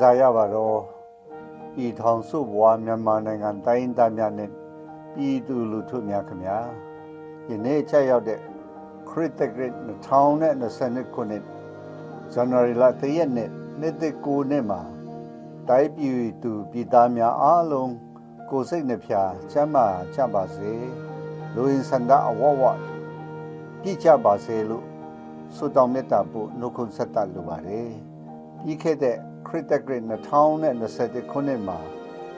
စားရပါတော့ဤထောင်စုဘွားမြန်မာနိုင်ငံတိုင်းသားများနဲ့ပြည်သူလူထုများခင်ဗျာယနေ့ချက်ရောက်တဲ့ခရစ်တဂရစ်2020ခုနှစ်ဇန်နဝါရီလ3ရက်နေ့နေ့တစ်ကိုနေ့မှာတိုင်းပြည်သူပြည်သားများအားလုံးကိုယ်စိတ်နှဖျားချမ်းသာကြပါစေလူရင်းစန္ဒအဝဝပြည့်ကြပါစေလို့ဆုတောင်းမေတ္တာပို့နှုတ်ခွန်းဆက်တတ်လိုပါတယ်ပြီးခဲ့တဲ့ ခရစ်တဂရစ်2020ခုနှစ်မှာ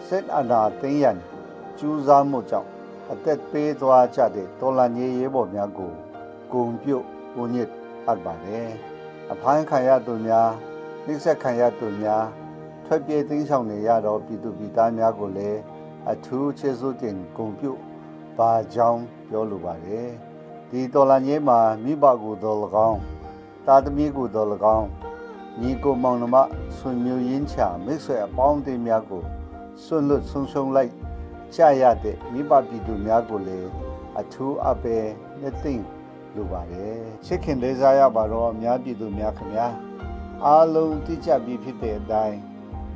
စစ်အာဏာသိမ်းရန်ကျူးစာမှုကြောင့်အသက်ပေးသွားကြတဲ့တော်လန်ရေးရေးပေါ်များကိုဂုံပြုတ်ဝညစ်အပ်ပါတယ်အဖိုင်းခံရသူများနှိစက်ခံရသူများထွက်ပြေးသိမ်းဆောင်နေရတော့ပြည်သူပြည်သားများကိုလည်းအထူးကျေးဇူးတင်ဂုံပြုတ်ပါကြောင်းပြောလိုပါတယ်ဒီတော်လန်ရေးမှာမိဘကိုတော်၎င်းတာသမီကိုတော်၎င်း ညီကိုမောင်နှမဆွေမျိုးရင်းချမိတ်ဆွေအပေါင်းအသင်းများကိုဆွလွတ်ဆုံဆုံလိုက်ကြရတဲ့မိဘပြည်သူများကိုလည်းအထူးအပဲနှစ်သိမ့်လိုပါတယ်ချစ်ခင်လေးစားရပါတော့အများပြည်သူများခင်ဗျာအားလုံးသိကြပြီးဖြစ်တဲ့အတိုင်း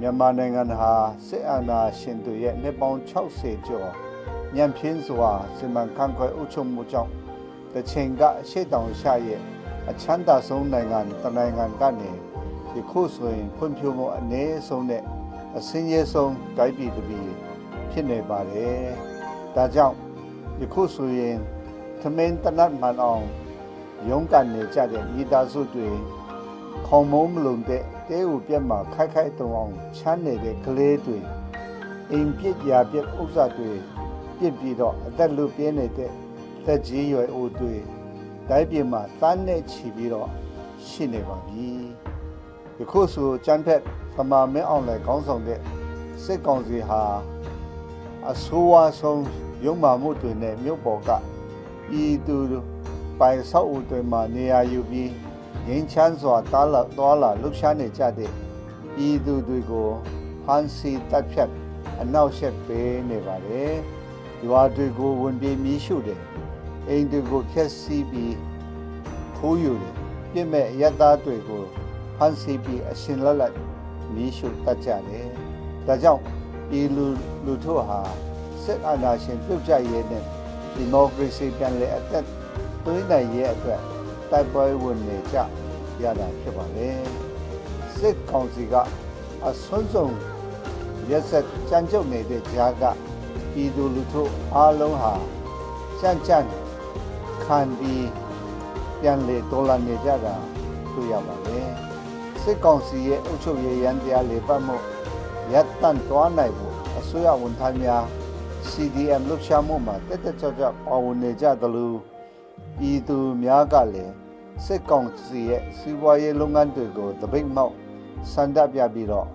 မြန်မာနိုင်ငံဟာစစ်အာဏာရှင်တွေရဲ့နှစ်ပေါင်း60ကျော်ညံပြင်းစွာစီမံခန့်ခွဲအုပ်ချုပ်မှုကြောင့်တချိန်ကအရှိတောင်ရှာရဲ့အချမ်းသာဆုံးနိုင်ငံတနိုင်ငံကနေ ဒီခုဆိုရင်ဖွံ့ဖြိုးမှုအနည်းဆုံးနဲ့အစင်းရဲဆုံးတိုင်းပြည်တစ်ပြည်ဖြစ်နေပါတယ်။ဒါကြောင့်ဒီခုဆိုရင်သမင်းတနတ်မှန်အောင်ရုန်းကန်နေကြတဲ့မိသားစုတွေခေါမုံမလုံးတဲ့တဲဥပြက်မှာခိုက်ခိုက်တုံအောင်ချမ်းနေတဲ့ကလေးတွေအိမ်ပြစ်ရာပြက်ဥစ္စာတွေပြစ်ပြီးတော့အသက်လူပြင်းနေတဲ့သက်ကြီးရွယ်အိုတွေတိုင်းပြည်မှာတန်းနဲ့ချီပြီးတော့ရှိနေပါပြီ။ ဒီခုဆိုချမ်းဖက်သမာမင်းအောင်လည်းခေါင်းဆောင်တဲ့စစ်ကောင်စီဟာအဆိုးဝါးဆုံးရုံမာမှုတွေနဲ့မြို့ပေါ်ကပြည်သူပိုင်ဆောက်အဦတွေမှာနေရာယူပြီးငင်းချမ်းစွာတားလာသွားလာလှုပ်ရှားနေကြတဲ့ပြည်သူတွေကိုဖမ်းဆီးတပ်ဖြတ်အနောက်ရှက်ပေးနေပါတယ်။ရွာတွေကိုဝင်ပြေးမီးရှို့တယ်။အိမ်တွေကိုဖျက်ဆီးပြီးခိုးယူတယ်။ပြစ်မဲ့ရက်သားတွေကို ဖမ်းဆီးပြီးအရှင်လက်လက်မီးရှို့တတ်ကြတယ်။ဒါကြောင့်ဒီလူလူထုဟာစစ်အာဏာရှင်ပြုတ်ကျရေးနဲ့ဒီမိုကရေစီပြန်လည်အသက်သွင်းနိုင်ရေးအတွက်တိုက်ပွဲဝင်နေကြရတာဖြစ်ပါလေ။စစ်ကောင်စီကအဆွမ်းဆုံးရက်ဆက်ကြမ်းကြုတ်နေတဲ့ကြားကပြည်သူလူထုအားလုံးဟာကြမ်းကြမ်းခံပြီးပြန်လေဒေါ်လာနေကြတာတွေ့ရပါလေ။ စစ်ကောင်စီရဲ့အုပ်ချုပ်ရေးရန်တရားလေပတ်မှုရပ်တန့်သွားနိုင်ဖို့အစိုးရဝန်ထမ်းများ CDM လှုပ်ရှားမှုမှာတက်တက်ကြွကြွပါဝင်နေကြသလိုပြည်သူများကလည်းစစ်ကောင်စီရဲ့စီးပွားရေးလုပ်ငန်းတွေကိုတပိတ်မောက်စန္ဒပြပြီးတော့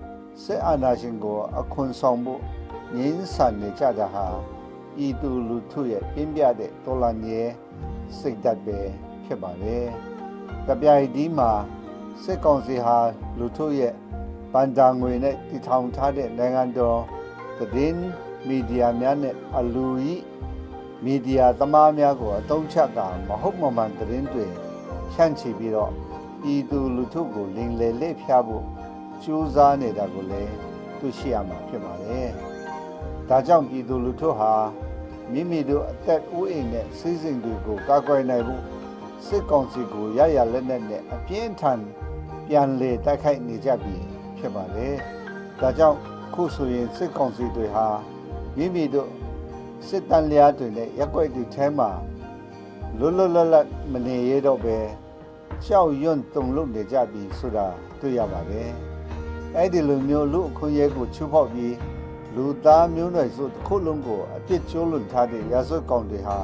စစ်အာဏာရှင်ကိုအခွန်ဆောင်ဖို့ငင်းဆန်နေကြတာဟာပြည်သူလူထုရဲ့ပြင်းပြတဲ့တော်လှန်ရေးစိတ်ဓာတ်ပဲဖြစ်ပါလေ။တပြိုင်ဒီမှာ စစ်ကောင်စီဟာလူထုရဲ့ပန်တာငွေနဲ့တည်ထောင်ထားတဲ့နိုင်ငံတော်သတင်းမီဒီယာများနဲ့အလူကြီးမီဒီယာသမားများကိုအသုံးချတာမဟုတ်မမှန်သတင်းတွေဖြန့်ချီပြီးတော့ပြည်သူလူထုကိုလင်လေလက်ဖျားဖို့ကြိုးစားနေတာကိုလည်းသိရှိရမှာဖြစ်ပါတယ်။ဒါကြောင့်ပြည်သူလူထုဟာမိမိတို့အသက်အိုးအိမ်နဲ့စီးစိမ်တွေကိုကာကွယ်နိုင်ဖို့ စစ်ကောင်စီကိုရရလက်နက်နဲ့အပြင်းထန်ပြန်လေတိုက်ခိုက်နေကြပြီဖြစ်ပါတယ်။ဒါကြောင့်ခုဆိုရင်စစ်ကောင်စီတွေဟာမိမိတို့စစ်တမ်းလျားတွေနဲ့ရက်ွက်တွေထဲမှာလွတ်လွတ်လပ်လပ်မနေရတော့ပဲကြောက်ရွံ့တုန်လှုပ်နေကြပြီဆိုတာတွေ့ရပါတယ်။အဲ့ဒီလိုမျိုးလူအခွင့်အရေးကိုချိုးဖောက်ပြီးလူသားမျိုးနွယ်စုတစ်ခုလုံးကိုအပြစ်ကျိုးလွန်ထားတဲ့ရာဇဝတ်ကောင်တွေဟာ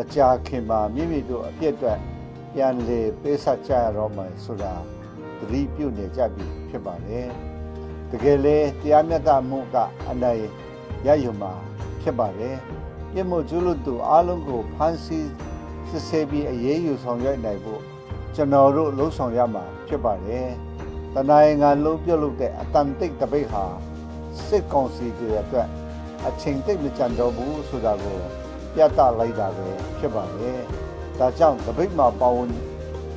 မကြာခင်မှာမိမိတို့အပြစ်အတွက်ပြန်လေပေးဆက်ကြရတော့မှဆိုတာသတိပြုနေကြပြီဖြစ်ပါတယ်။တကယ်လေတရားမျှတမှုကအနိုင်ရယူမှာဖြစ်ပါတယ်။ပြစ်မှုကျူးလွန်သူအလုံးကိုဖမ်းဆီးစစ်ဆေးပြီးအရေးယူဆောင်ရွက်နိုင်ဖို့ကျွန်တော်တို့လှုံ့ဆော်ရမှာဖြစ်ပါတယ်။တနိုင်ငံလုံးပြုတ်လုတဲ့အတန်တိတ်တပိတ်ဟာစစ်ကောင်စီတွေအတွက်အချိန်တိတ်မကြံတော့ဘူးဆိုတာကို ပြသလိုက်တာပဲဖြစ်ပါတယ်။ဒါကြောင့်တပိတ်မှာပါဝင်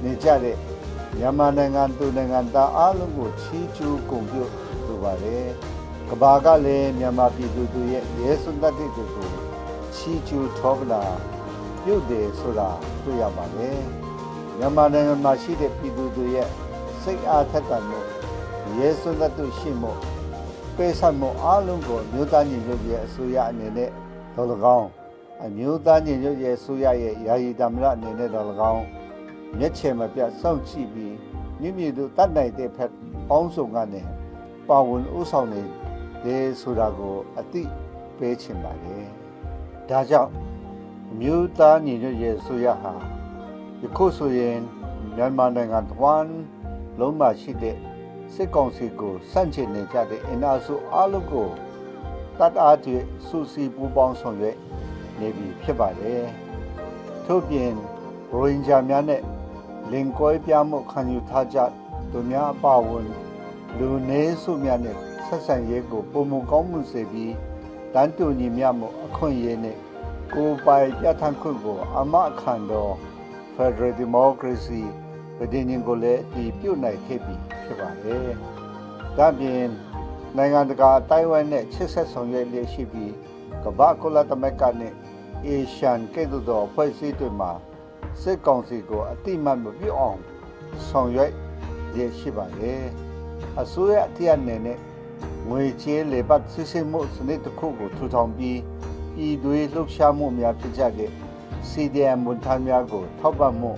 နေကြတဲ့မြန်မာနိုင်ငံသူနိုင်ငံသားအားလုံးကိုချီးကျူးဂုဏ်ပြုဆိုပါတယ်ကဘာကလည်းမြန်မာပြည်သူတွေရဲ့ရဲစွန်းတတ်တဲ့တွေကိုချီချူထောပလာပြုတ်တယ်ဆိုတာတွေ့ရပါတယ်မြန်မာနိုင်ငံမှာရှိတဲ့ပြည်သူတွေရဲ့စိတ်အားထက်သန်မှုရဲစွန်းတတ်သူရှိမှုပေးဆက်မှုအားလုံးကိုမြို့သားညီညွတ်ရေးအစိုးရအနေနဲ့တော်လကောင်း အမျိုးသားညီညွတ်ရေးအစိုးရရဲ့ယာယီသမ္မတအနေနဲ့တော်လကောင်းမျက်ခြေမပြတ်စောင့်ကြည့်ပြီးမိမိတို့တတ်နိုင်တဲ့ဖက်ပေါင်းစုံကနေပါဝင်ဥဆောင်နေတယ်ဆိုတာကိုအသိပေးချင်ပါတယ်။ဒါကြောင့်အမျိုးသားညီညွတ်ရေးအစိုးရဟာယခုဆိုရင်မြန်မာနိုင်ငံတဝန်းလုံးမှာရှိတဲ့စစ်ကောင်စီကိုစန့်ကျင်နေကြတဲ့အင်အားစုအလုံးကိုတတ်အားဖြင့်စူစီပူပေါင်းဆောင်ရွက် နေပြီဖြစ်ပါတယ်။ထို့ပြင်ရိုဟင်ဂျာများနဲ့လင်ကွဲပြားမှုခံယူထားကြသူများအပါအဝင်လူနေစုများနဲ့ဆက်ဆံရေးကိုပုံမကောင်းမှုစေပြီးတန်တူညီမျှမှုအခွင့်အရေးနဲ့ကိုယ်ပိုင်ပြဋ္ဌာန်းခွင့်ကိုအမခံတော် Federal Democracy ပြည်ညင်ကိုလည်းဒီပြုတ်နိုင်ခဲ့ပြီဖြစ်ပါတယ်။ဒါပြင်နိုင်ငံတကာတိုင်ဝမ်နဲ့ချစ်ဆက်ဆောင်ရွက်လျက်ရှိပြီးကမ္ဘာကုလသမဂ္ဂနဲ့ အေရှန်ကဲ့သို့သောဖွဲ့စည်းတွေမှာစစ်ကောင်စီကိုအတိမတ်မပြုတ်အောင်ဆောင်ရွက်ရရှိပါတယ်အစိုးရအထက်အနေနဲ့ငွေချေးလေပတ်စစ်စစ်မှုစနစ်တစ်ခုကိုထူထောင်ပြီးပြည်သွေးလှုပ်ရှားမှုများဖြစ်ကြတဲ့ CDM ဝန်ထမ်းများကိုထောက်ပံ့မှု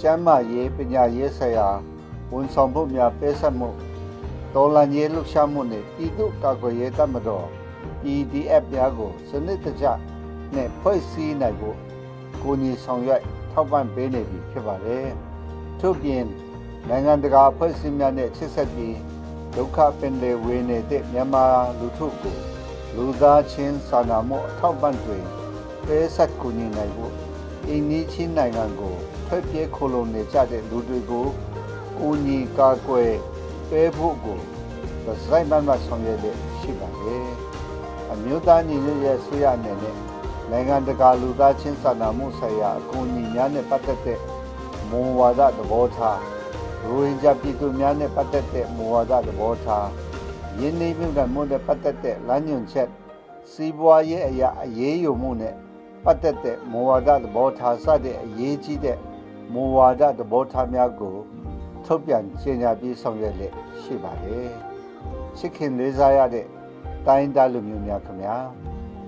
ကျန်းမာရေးပညာရေးဆိုင်ရာဝန်ဆောင်မှုများပေးဆက်မှုတော်လန်ရေးလှုပ်ရှားမှုနဲ့ပြည်သူ့ကာကွယ်ရေးတပ်မတော် PDF များကိုစနစ်တကျ နဲ့ဖွဲ့စည်းနိုင်ဖို့ကိုကြီးဆောင်ရွက်ထောက်ပံ့ပေးနေပြီဖြစ်ပါတယ်။ထို့ပြင်နိုင်ငံတကာအဖွဲ့အစည်းများနဲ့ချစ်ဆက်ပြီးဒုက္ခပင်လေဝေနေတဲ့မြန်မာလူထုကိုလူသားချင်းစာနာမှုအထောက်ပံ့တွေပေးဆက်ကူညီနိုင်ဖို့အင်းကြီးချင်းနိုင်ငံကိုထွက်ပြေးခိုလုံနေကြတဲ့လူတွေကိုကူညီကာကွယ်ပေးဖို့ကိုသစိုက်မှန်မှဆောင်ရွက်တဲ့ရှိပါတယ်။အမျိုးသားညီညွတ်ရေးဆွေးရအနေနဲ့ နိုင်ငံတကာလူသားချင်းစာနာမှုဆိုင်ရာအကူအညီများနဲ့ပတ်သက်တဲ့မူဝါဒသဘောထားရိုဟင်ဂျာပြည်သူများနဲ့ပတ်သက်တဲ့မူဝါဒသဘောထားယင်းနေမြင့်မှုနဲ့ပတ်သက်တဲ့လမ်းညွှန်ချက်စီးပွားရေးအရာအရေးယူမှုနဲ့ပတ်သက်တဲ့မူဝါဒသဘောထားစတဲ့အရေးကြီးတဲ့မူဝါဒသဘောထားများကိုထုတ်ပြန်ကြေညာပြီးဆောင်ရွက်လက်ရှိပါတယ်။ချစ်ခင်လေးစားရတဲ့တိုင်းသားလူမျိုးများခင်ဗျာ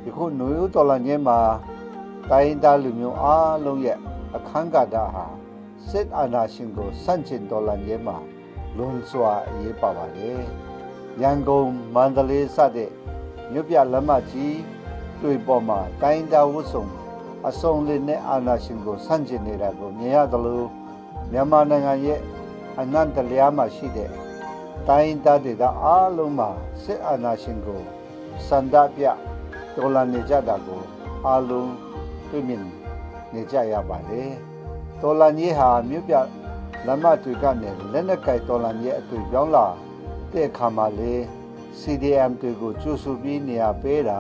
ယခုနွေဦးတော်လန်ချင်းမှာတိုင်းသားလူမျိုးအားလုံးရဲ့အခမ်းကဏ္ဍဟာစစ်အာဏာရှင်ကိုစန့်ကျင်တော်လှန်ရေးမှာလွန်စွာအရေးပါပါတယ်။ရန်ကုန်မန္တလေးစတဲ့မြို့ပြလမ်းမကြီးတွေပေါ်မှာတိုင်းသားဝတ်စုံအစုံလေးနဲ့အာဏာရှင်ကိုစန့်ကျင်နေတာကိုမြင်ရသလိုမြန်မာနိုင်ငံရဲ့အနန္တလျားမှာရှိတဲ့တိုင်းသားဒေသအားလုံးမှာစစ်အာဏာရှင်ကိုစန္ဒပြ တော်လှန်နေကြတာကိုအားလုံးတွေ့မြင်နေကြရပါတယ်။တော်လန်ကြီးဟာမြို့ပြလမ်းမတွေကနေလက်နက်ကင်တော်လန်ကြီးအတွေ့ပြောင်းလာတဲ့အခါမှာလေ CDM တွေကိုကျူဆူပြီးနေရာပေးတာ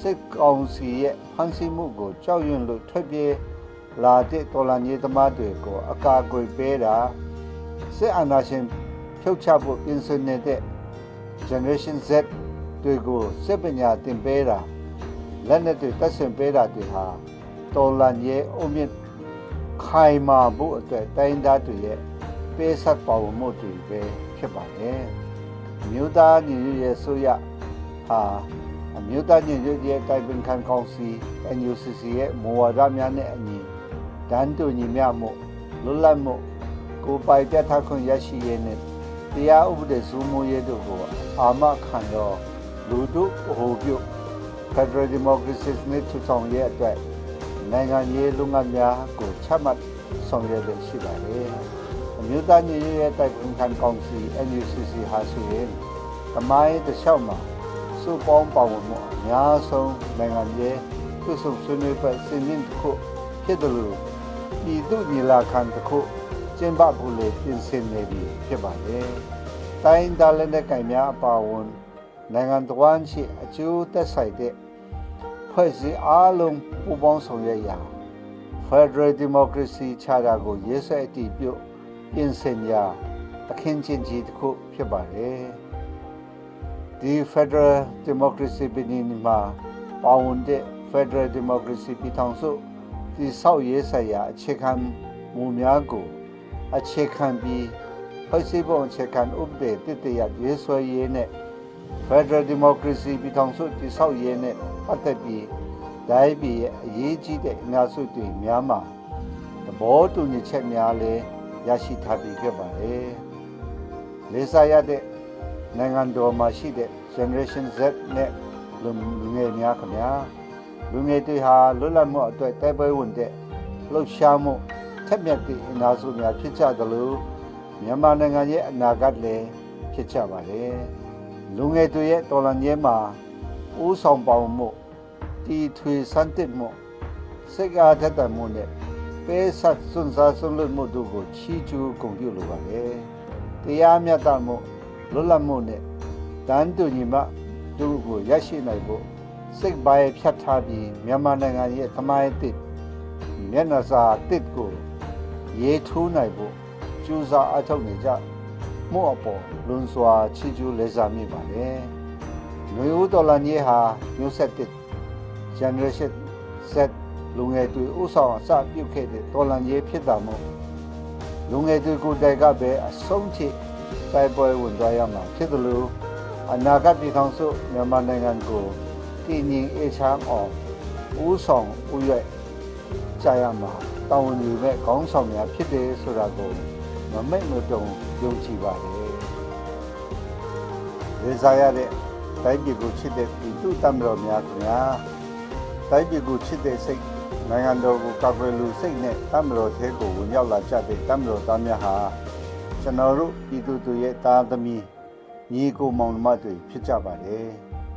စစ်ကောင်စီရဲ့ဖန်ဆီးမှုကိုကြောက်ရွံ့လို့ထွက်ပြေးလာတဲ့တော်လန်ကြီးသမားတွေကိုအကာအကွယ်ပေးတာစစ်အာဏာရှင်ဖြုတ်ချဖို့ပြင်ဆင်နေတဲ့ Generation Z တွေကိုစစ်ပညာသင်ပေးတာ လက်နက်တွေတက်ဆင်ပေးတာတွေဟာတော်လန်ရဲ့အုံမြင့်ခိုင်မာဖို့အတွက်တိုင်းသားတွေရဲ့ပေးဆက်ပါဝင်မှုတွေပဲဖြစ်ပါတယ်။မြို့သားညီညွတ်ရေးဆိုရဟာအမျိုးသားညီညွတ်ရေးတိုင်ပင်ခံကောင်စီ NUCC ရဲ့မူဝါဒများနဲ့အညီတန်းတူညီမျှမှုလွတ်လပ်မှုကိုပိုင်ပြဋ္ဌာန်းခွင့်ရရှိရေးနဲ့တရားဥပဒေစိုးမိုးရေးတို့ကိုအာမခံတော့လူတို့ဟိုပြု Federal Democracy နဲ့ထူထောင်ရေးအတွက်နိုင်ငံရေးလုပ်ငန်းများကိုချမှတ်ဆောင်ရွက်ရရှိပါတယ်။အမျိုးသားညီညွတ်ရေးတိုက်တွန်းခံကောင်စီ NUCC ဟာဆိုရင်တမိုင်းတစ်လျှောက်မှာစုပေါင်းပါဝင်မှုအများဆုံးနိုင်ငံရေးသူဆုံဆွေးနွေးပွဲစင်ရင်တစ်ခုဖြစ်တယ်လို့ပြည်သူညီလာခံတစ်ခုကျင်းပဖို့လေပြင်ဆင်နေပြီဖြစ်ပါတယ်။တိုင်းဒါလည်းနဲ့ကင်များအပါအဝင် နိုင်ငံတော်ရှိအကျိုးသက်ဆိုင်တဲ့ဖွဲ့စည်းအားလုံးပူးပေါင်းဆောင်ရွက်ရာ Federal Democracy Charter ကိုရေးဆွဲအတည်ပြုပြင်ဆင်ရာအခင်းချင်းကြီးတစ်ခုဖြစ်ပါတယ်။ဒီ Federal Democracy ပြည်နယ်မှာပါဝင်တဲ့ Federal Democracy ပြည်ထောင်စုဒီဆောက်ရေးဆိုင်ရာအခြေခံမူများကိုအခြေခံပြီးဖွဲ့စည်းပုံအခြေခံဥပဒေတည်တည်ရရေးဆွဲရေးနဲ့ Federal Democracy ပြည်ထောင်စုတည်ဆောက်ရေးနဲ့ပတ်သက်ပြီးဒိုင်းပြည်ရဲ့အရေးကြီးတဲ့အများစုတွေများမှာသဘောတူညီချက်များလည်းရရှိထားပြီးဖြစ်ပါတယ်။လေးစားရတဲ့နိုင်ငံတော်မှာရှိတဲ့ Generation Z နဲ့လူငယ်များခင်ဗျာလူငယ်တွေဟာလွတ်လပ်မှုအတွက်တိုက်ပွဲဝင်တဲ့လှုပ်ရှားမှုထက်မြက်တဲ့အင်အားစုများဖြစ်ကြသလိုမြန်မာနိုင်ငံရဲ့အနာဂတ်လည်းဖြစ်ကြပါတယ် လူငယ်တွေရဲ့တော်လှန်ရေးမှာဦးဆောင်ပါဝင်မှုတီထွေစံတစ်မှုစိတ်အားထက်သန်မှုနဲ့ပေးဆက်စွန့်စားစွန့်လွတ်မှုတို့ကိုချီးကျူးဂုဏ်ပြုလိုပါတယ်တရားမျှတမှုလွတ်လပ်မှုနဲ့တန်တူညီမှတို့ကိုရရှိနိုင်ဖို့စိတ်ပိုင်းဖြတ်ထားပြီးမြန်မာနိုင်ငံရဲ့သမိုင်းတစ်မျက်နှာစာတစ်ကိုရေးထိုးနိုင်ဖို့ကြိုးစားအထောက်နေကြ မှုအပေါ်လွန်စွာချီးကျူးလေးစားမိပါတယ်။လူဦးတော်လန်ကြီးဟာမျိုးဆက်တစ် generation set လူငယ်တွေဥဆောင်အစပြုတ်ခဲ့တဲ့တော်လန်ကြီးဖြစ်တာမို့လူငယ်တွေကိုတိုက်ကပဲအဆုံးထိတိုက်ပွဲဝင်သွားရမှာဖြစ်တယ်လို့အနာဂတ်ပြည်ထောင်စုမြန်မာနိုင်ငံကိုတည်ငြိမ်အေးချမ်းအောင်ဦးဆောင်ဦးရွက်ကြရမှာတာဝန်ယူမဲ့ခေါင်းဆောင်များဖြစ်တယ်ဆိုတာကိုမမိတ်မတုံ ယုံကြည်ပါတယ်။ရေစားရတဲ့တိုင်းပြည်ကိုချစ်တဲ့ပြည်သူတမတော်များခင်ဗျာတိုင်းပြည်ကိုချစ်တဲ့စိတ်နိုင်ငံတော်ကိုကာကွယ်လူစိတ်နဲ့တမတော်သေးကိုဝင်ရောက်လာကြတဲ့တမတော်သားများဟာကျွန်တော်တို့ပြည်သူတွေရဲ့သားသမီးညီကိုမောင်နှမတွေဖြစ်ကြပါတယ်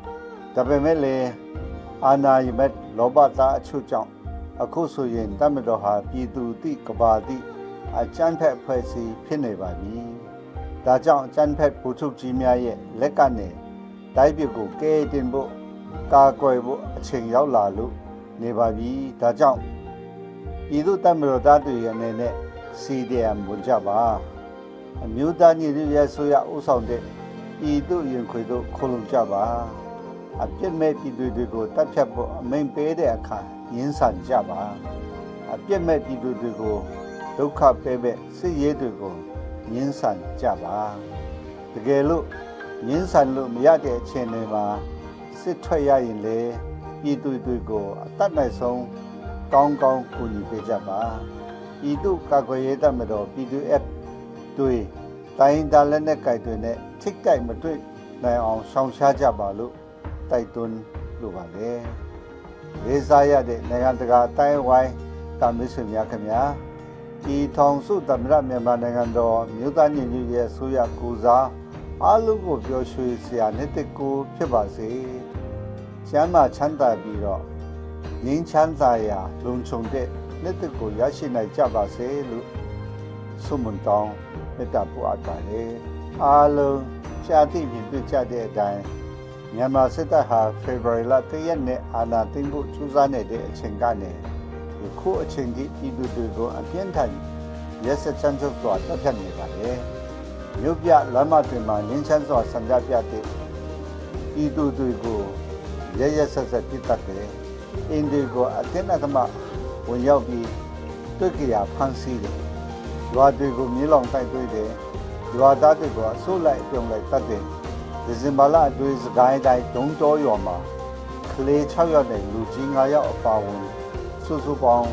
။ဒါပေမဲ့လည်းအာနာယမက်လောဘသားအချို့ကြောင့်အခုဆိုရင်တမတော်ဟာပြည်သူတိကဘာတိ အကျန်းဖက်ဖွဲ့စည်းဖြစ်နေပါပြီ။ဒါကြောင့်အကျန်းဖက်ဘူထုတ်ကြီးများရဲ့လက်ကနေတိုင်းပြည်ကိုကဲတင်ဖို့ကာကွယ်ဖို့အချိန်ရောက်လာလို့နေပါပြီ။ဒါကြောင့်ပြည်သူတမတော်သားတွေရဲ့အနေနဲ့ CDM ဝင်ကြပါအမျိုးသားညီညွတ်ရေးဆိုရဥဆောင်တဲ့ပြည်သူရင်ခွေတို့ခုလုံကြပါအပြစ်မဲ့ပြည်သူတွေကိုတတ်ဖြတ်ဖို့အမိန်ပေးတဲ့အခါရင်းဆန်ကြပါအပြစ်မဲ့ပြည်သူတွေကို ဒုက္ခပဲပဲစစ်ရေးတွေကိုငင်းဆန်ကြပါတကယ်လို့ငင်းဆန်လို့မရတဲ့အချိန်တွေမှာစစ်ထွက်ရရင်လေပြည်သူတွေကိုအတတ်နိုင်ဆုံးကောင်းကောင်းကူညီပေးကြပါပြည်သူကာကွယ်ရေးတပ်မတော်ပြည်သူအက်တွေတိုင်းဒါလက်နဲ့ကြိုက်တွေနဲ့ထိတ်ကြိုက်မတွေ့နိုင်အောင်ဆောင်ရှားကြပါလို့တိုက်တွန်းလိုပါလေလေးစားရတဲ့နိုင်ငံတကာအတိုင်းဝိုင်းကမစ်ဆွေများခင်ဗျာ ဒီထောင်စုသမရမြန်မာနိုင်ငံတော်မြို့သားညီညွတ်ရေးအစိုးရကူစားအားလုံးကိုပြောရွှေဆရာနှစ်သက်ကိုဖြစ်ပါစေ။ကျမ်းမာချမ်းသာပြီးတော့ငြိမ်းချမ်းသာရာလုံခြုံတဲ့နှစ်သက်ကိုရရှိနိုင်ကြပါစေလို့ဆုမွန်တောင်းမေတ္တာပို့အပ်ပါတယ်။အားလုံးရှားသိမြင်တွေ့ကြတဲ့အတိုင်းမြန်မာစစ်တပ်ဟာဖေဖော်ဝါရီလ၁ရက်နေ့အာဏာသိမ်းဖို့ကြိုးစားနေတဲ့အချိန်ကနေ ယခုအချိန်ထိပြည်သူတွေကိုအပြင်းထန်ရက်စက်ချမ်းချုပ်စွာတပ်ဖြတ်နေပါတယ်။မြို့ပြလမ်းမတွေမှာငင်းချမ်းစွာဆန္ဒပြတဲ့ပြည်သူတွေကိုရရဆက်ဆက်ပြစ်တက်တယ်။အင်းတွေကိုအတင်းအဓမ္မဝင်ရောက်ပြီးတွေ့ကြရဖန်ဆီးတယ်။ရွာတွေကိုမြေလောင်တိုက်သွေးတယ်။ရွာသားတွေကိုအစိုးလိုက်ပြုံလိုက်တတ်တယ်။ဒီဇင်ဘာလအတွင်းစကိုင်းတိုင်းဒုံတော်ရွာမှာကလေး6ယောက်နဲ့လူကြီး9ယောက်အပါအဝင် စုစုပေါင်း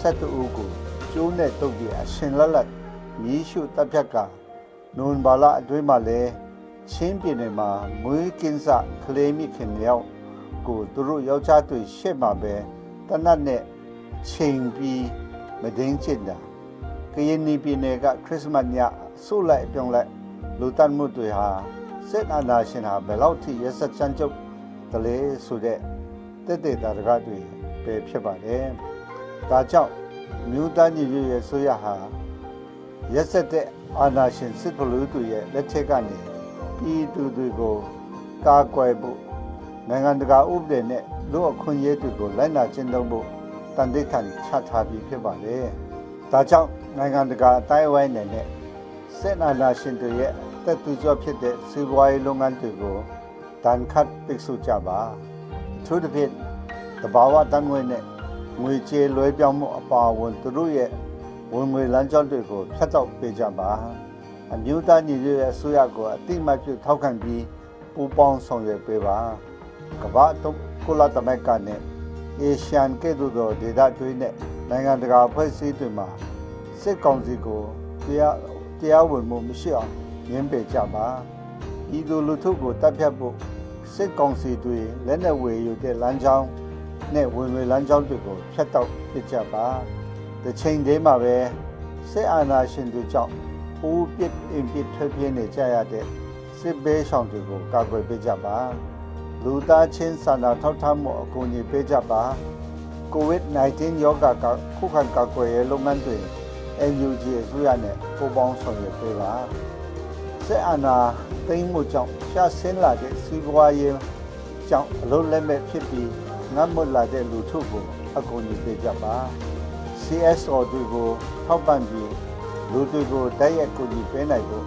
7ဦးကိုကျိုးနဲ့တုပ်ပြီးအရှင်လက်လက်မြီးရှုတပ်ဖြတ်ကနွန်ဘာလအတွင်းမှာလည်းချင်းပြည်နယ်မှာမွေးကင်းစကလေးမိခင်ရောက်ကိုသူတို့ယောက်ျားတွေရှေ့မှာပဲတနတ်နဲ့ချိန်ပြီးမဒင်းချစ်တာကရင်နီပြည်နယ်ကခရစ်စမတ်ညဆိုလိုက်ပြုံးလိုက်လူတန်မှုတွေဟာစစ်အာဏာရှင်ဟာဘယ်လောက်ထိရက်စက်ချမ်းကျုပ်တလဲဆိုတဲ့တက်တဲ့တာတကားတွေ ပဲဖြစ်ပါတယ်။ဒါကြောင့်မြို့သားညီညွတ်ရေးဆိုရဟာရက်စက်တဲ့အာဏာရှင်စစ်ဗလူတွေရဲ့လက်ထက်ကနေပြည်သူတွေကိုကာကွယ်ဖို့နိုင်ငံတကာဥပဒေနဲ့လူအခွင့်အရေးတွေကိုလိုက်နာကျင့်သုံးဖို့တန်တိတ်ထန်ချထားပြီးဖြစ်ပါတယ်။ဒါကြောင့်နိုင်ငံတကာအတိုင်းအဝိုင်းနဲ့စစ်အာဏာရှင်တွေရဲ့တက်သူကျော်ဖြစ်တဲ့စီးပွားရေးလုပ်ငန်းတွေကိုတန်ခတ်ပိတ်ဆို့ကြပါသူတို့ဖြင့် တဘာဝတန်ငွေနဲ့ငွေကြေးလွှဲပြောင်းမှုအပါအဝင်သူတို့ရဲ့ဝင်ငွေလမ်းကြောင်းတွေကိုဖျက်တောက်ပေးကြပါအမျိုးသားညီညွတ်ရေးအစိုးရကိုအတိမတ်ပြုထောက်ခံပြီးပူးပေါင်းဆောင်ရွက်ပေးပါကမ္ဘာတုကုလသမဂ္ဂနဲ့အေရှန်ကဲ့သို့သောဒေသတွေနဲ့နိုင်ငံတကာအဖွဲ့အစည်းတွေမှာစစ်ကောင်စီကိုတရားတရားဝင်မှုမရှိအောင်ငင်းပယ်ကြပါဤသို့လူထုကိုတပ်ဖြတ်ဖို့စစ်ကောင်စီတွေလက်နက်ဝယ်ယူတဲ့လမ်းကြောင်း နဲ့ဝင်ငွေလမ်းကြောင်းတွေကိုဖျက်တောက်ပစ်ကြပါတစ်ချိန်တည်းမှာပဲစစ်အာဏာရှင်တွေကြောင့်ဦးပစ်အင်ပစ်ထွက်ပြေးနေကြရတဲ့စစ်ဘေးရှောင်တွေကိုကာကွယ်ပေးကြပါလူသားချင်းစာနာထောက်ထားမှုအကူအညီပေးကြပါ COVID-19 ရောဂါကခုခံကာကွယ်ရေးလုပ်ငန်းတွေ NUG အစိုးရနဲ့ပူးပေါင်းဆောင်ရွက်ပေးပါစစ်အာဏာသိမ်းမှုကြောင့်ရှားဆင်းလာတဲ့စီးပွားရေးကြောင့်အလုံးလက်မဲ့ဖြစ်ပြီး ငတ်မွတ်လာတဲ့လူထုကိုအကူအညီပေးကြပါ CSO တွေကိုထောက်ပံ့ပြီးလူတွေကိုတိုက်ရိုက်ကူညီပေးနိုင်ဖို့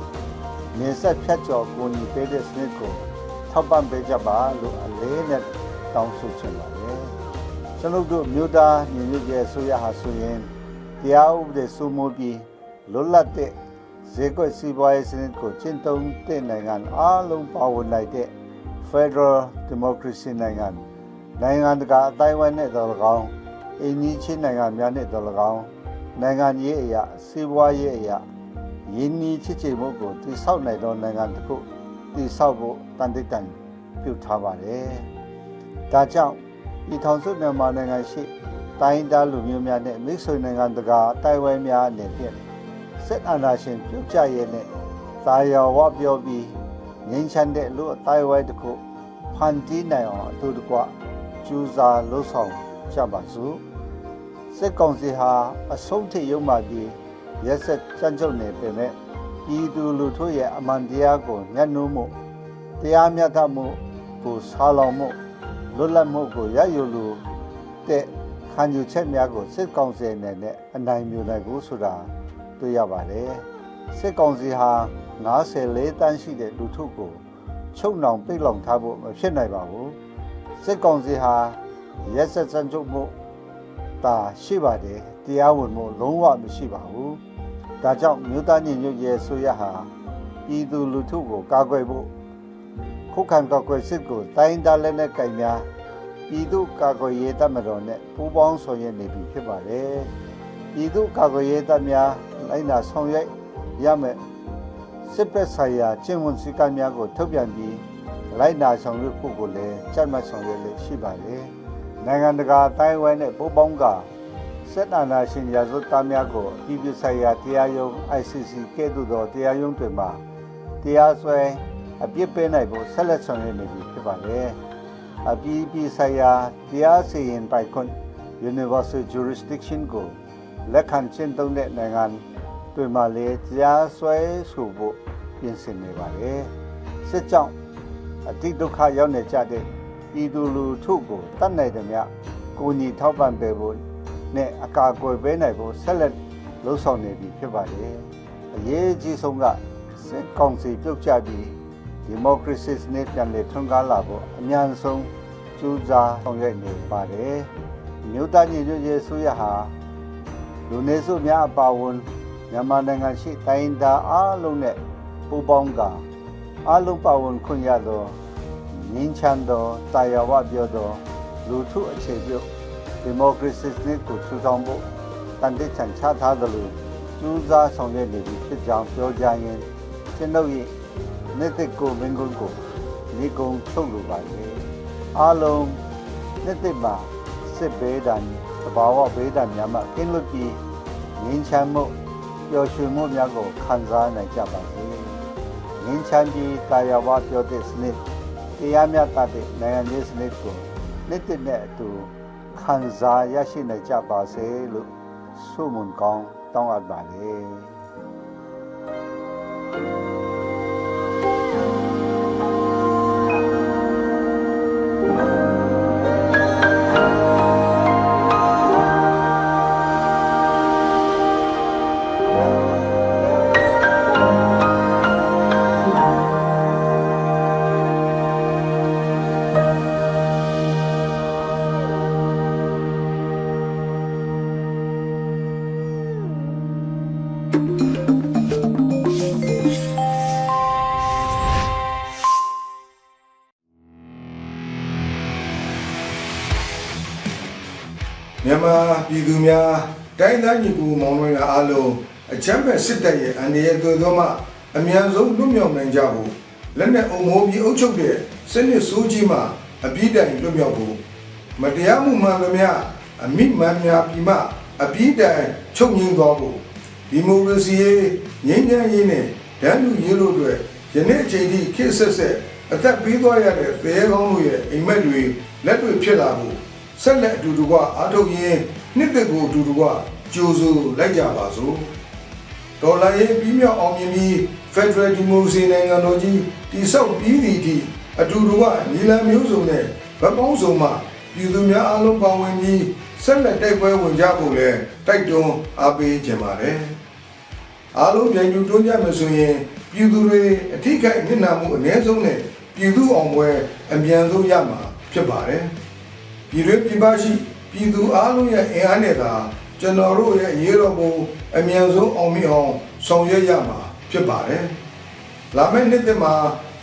နေဆက်ဖြတ်ကျော်ကူညီပေးတဲ့စနစ်ကိုထောက်ပံ့ပေးကြပါလို့အလေးနဲ့တောင်းဆိုချင်ပါတယ်ကျွန်ုပ်တို့မြို့သားညီညွတ်ရေးဆိုရဟာဆိုရင်တရားဥပဒေစိုးမိုးပြီးလွတ်လပ်တဲ့ဈေးကွက်စီးပွားရေးစနစ်ကိုကျင့်သုံးတဲ့နိုင်ငံအားလုံးပါဝင်နိုင်တဲ့ Federal Democracy နိုင်ငံ နိုင်ငံတကာအတိုင်းအဝိုင်းနဲ့တော်၎င်းအင်းကြီးချင်းနိုင်ငံများနဲ့တော်၎င်းနိုင်ငံရေးအရာစီးပွားရေးအရာယင်းဤချစ်ချေမှုကိုတည်ဆောက်နိုင်သောနိုင်ငံတစ်ခုတည်ဆောက်ဖို့တန်တိတ်တန်ပြုထားပါတယ်။ဒါကြောင့်ဒီထောင်စုမြန်မာနိုင်ငံရှိတိုင်းသားလူမျိုးများနဲ့မိတ်ဆွေနိုင်ငံတကာအတိုင်းဝိုင်းများအနေဖြင့်စစ်အာဏာရှင်ပြုတ်ကျရဲနဲ့သာယာဝပြောပြီးငြိမ်းချမ်းတဲ့လူအတိုင်းဝိုင်းတစ်ခုဖန်တီးနိုင်အောင်အတူတကွ ကြိုးစားလှုပ်ဆောင်ကြပါစို့စစ်ကောင်စီဟာအဆုံးထိရုံမှပြီးရက်ဆက်ကြမ်းကြုတ်နေပေမဲ့ပြည်သူလူထုရဲ့အမှန်တရားကိုညှဉ်းနှိုးမှုတရားမျှတမှုကိုဆာလောင်မှုလွတ်လပ်မှုကိုရယူလို့တဲ့ခံယူချက်များကိုစစ်ကောင်စီအနေနဲ့အနိုင်မြူနိုင်ဘူးဆိုတာတွေ့ရပါတယ်စစ်ကောင်စီဟာ94တန်းရှိတဲ့လူထုကိုချုပ်နှောင်ပိတ်လောင်ထားဖို့မဖြစ်နိုင်ပါဘူး စစ်ကောင်စီဟာရက်ဆက်စံချုပ်မှုတာရှိပါတယ်တရားဝင်မှုလုံးဝမရှိပါဘူးဒါကြောင့်မြို့သားညီညွတ်ရေးဆိုရဟာပြည်သူလူထုကိုကာကွယ်ဖို့ခုခံကာကွယ်စစ်ကိုတိုင်းဒါလက်နဲ့ကင်များပြည်သူကာကွယ်ရေးတပ်မတော်နဲ့ပူးပေါင်းဆောင်ရွက်နေပြီဖြစ်ပါတယ်ပြည်သူကာကွယ်ရေးတပ်များလိုက်နာဆောင်ရွက်ရမယ်စစ်ပက်ဆိုင်ရာကျင့်ဝတ်စည်းကမ်းများကိုထုတ်ပြန်ပြီး လိုက်နာဆောင်ရွက်ဖို့ကိုလည်းကြက်မှတ်ဆောင်ရွက်လို့ရှိပါတယ်နိုင်ငံတကာတိုင်းဝဲနဲ့ပူးပေါင်းကစစ်အာဏာရှင်ရာဇဝတ်သားများကိုအပြည်ပြည်ဆိုင်ရာတရားရုံး ICC ကဲ့သို့သောတရားရုံးတွေမှာတရားစွဲအပြစ်ပေးနိုင်ဖို့ဆက်လက်ဆောင်ရွက်နေပြီဖြစ်ပါတယ်။အပြည်ပြည်ဆိုင်ရာတရားစီရင်ပိုင်ခွင့် Universal Jurisdiction ကိုလက်ခံကျင့်သုံးတဲ့နိုင်ငံတွေမှာလည်းတရားစွဲဆိုဖို့ပြင်ဆင်နေပါတယ်။စစ်ကြောင့် အတိဒုက္ခရောက်နေကြတဲ့ပြည်သူလူထုကိုတတ်နိုင်သည်များကိုညီထောက်ပံ့ပေးဖို့နဲ့အကာအကွယ်ပေးနိုင်ဖို့ဆက်လက်လှုံ့ဆော်နေပြီဖြစ်ပါတယ်။အရေးကြီးဆုံးကစစ်ကောင်စီပြုတ်ကျပြီးဒီမိုကရေစီစနစ်ပြန်လည်ထွန်းကားလာဖို့အများဆုံးကြိုးစားဆောင်ရွက်နေပါတယ်။မြို့သားညီညွတ်ရေးဆိုရဟာလူနေစုများအပါအဝင်မြန်မာနိုင်ငံရှိတိုင်းသားအားလုံးနဲ့ပူးပေါင်းက အားလုံးပါဝင်ခွင့်ရသောငင်းချမ်းသောတာယာဝပြောသောလူထုအခြေပြုဒီမိုကရေစီစနစ်ကိုထူထောင်ဖို့တန်တိချန်ချထားသလိုကျူးစားဆောင်ရွက်နေပြီဖြစ်ကြောင်းပြောကြရင်ကျွန်ုပ်၏နေ့တစ်ကိုမင်းကုန်းကိုဒီကုန်းချုပ်လိုပါလေအားလုံးနေ့တစ်မှာစစ်ဘေးဒဏ်တဘာဝဘေးဒဏ်များမှကင်းလွတ်ပြီးငင်းချမ်းမှုပျော်ရွှင်မှုများကိုခံစားနိုင်ကြပါစေ ငင်းချမ်းပြီးကာယဝပြောတဲ့စနစ်တရားမျှတတဲ့နိုင်ငံရေးစနစ်ကိုနေ့တစ်နဲ့အတူခံစားရရှိနိုင်ကြပါစေလို့ဆုမွန်ကောင်းတောင်းအပ်ပါတယ်မြန် ပြည်သူများတိုင်းသားညီကူမောင်နှမများအားလုံးအချမ်းဖက်စစ်တပ်ရဲ့အန္တရာယ်သွေသောမှအမြန်ဆုံးလွတ်မြောက်နိုင်ကြဖို့လက်နက်အုံမိုးပြီးအုပ်ချုပ်တဲ့စနစ်ဆိုးကြီးမှအပြည့်တိုင်လွတ်မြောက်ဖို့မတရားမှုမှန်သမျှအမိမှန်များပြီးမှအပြည့်တိုင်ချုပ်ငြိမ်းသွားဖို့ဒီမိုကရေစီရေးငြိမ်းချမ်းရေးနဲ့ဒန်းလူရေးလို့အတွက်ယနေ့အချိန်ထိခေတ်ဆက်ဆက်အသက်ပေးသွားရတဲ့သေကောင်းတို့ရဲ့အိမ်မက်တွေလက်တွေဖြစ်လာဖို့ ဆက်လက်အတူတူကအားထုတ်ရင်းနှစ်သက်ကိုအတူတူကကြိုးစိုးလိုက်ကြပါစို့ဒေါ်လာရေးပြီးမြောက်အောင်မြင်ပြီး Federal Democracy နိုင်ငံတော်ကြီးတည်ဆောက်ပြီးသည့်အထိအတူတူကနီလန်မျိုးစုံနဲ့ဗတ်ပေါင်းစုံမှပြည်သူများအားလုံးပါဝင်ပြီးဆက်လက်တိုက်ပွဲဝင်ကြဖို့လဲတိုက်တွန်းအားပေးကြပါတယ်အားလုံးပြန်ယူတွန်းကြမယ်ဆိုရင်ပြည်သူတွေအထိကိနစ်နာမှုအ ਨੇ ဆုံးနဲ့ပြည်သူအောင်ပွဲအမြန်ဆုံးရမှာဖြစ်ပါတယ် ပြည်တွင်းပြည်ပရှိပြည်သူအားလုံးရဲ့အင်အားနဲ့သာကျွန်တော်တို့ရဲ့ရေတော်ပုံအမြန်ဆုံးအောင်မြင်အောင်ဆောင်ရွက်ရမှာဖြစ်ပါတယ်လာမယ့်နှစ်သစ်မှာ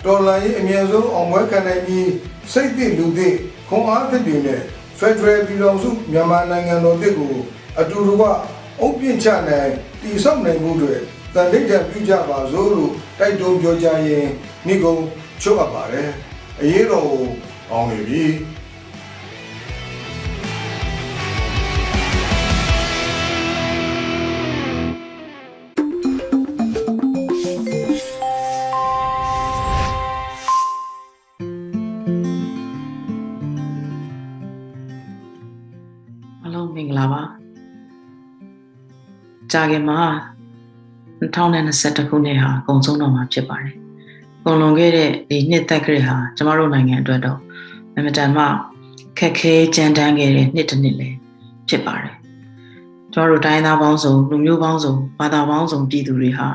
တော်လှန်ရေးအမြန်ဆုံးအောင်ပွဲခံနိုင်ပြီးစိတ်သစ်လူသစ်ခွန်အားသစ်တွေနဲ့ Federal ပြည်တော်စုမြန်မာနိုင်ငံတော်တစ်ကိုအတူတူကအုပ်ပြင့်ချနိုင်တည်ဆောက်နိုင်မှုတွေတန်ဋိဌာန်ပြုကြပါစို့လို့တိုက်တွန်းပြောကြားရင်းနှိကုံချုပ်အပ်ပါတယ်အရေးတော်ကိုအောင်နေပြီ ကြာခင်မှာ2021ခုနှစ်ဟာအကုန်ဆုံးတော့မှာဖြစ်ပါတယ်။ကုန်လွန်ခဲ့တဲ့ဒီနှစ်သက်ခရစ်ဟာကျမတို့နိုင်ငံအတွက်တော့အမတန်မှခက်ခဲကြမ်းတမ်းခဲ့တဲ့နှစ်တစ်နှစ်လည်းဖြစ်ပါတယ်။ကျမတို့တိုင်းသားပေါင်းစုံလူမျိုးပေါင်းစုံဘာသာပေါင်းစုံပြည်သူတွေဟာ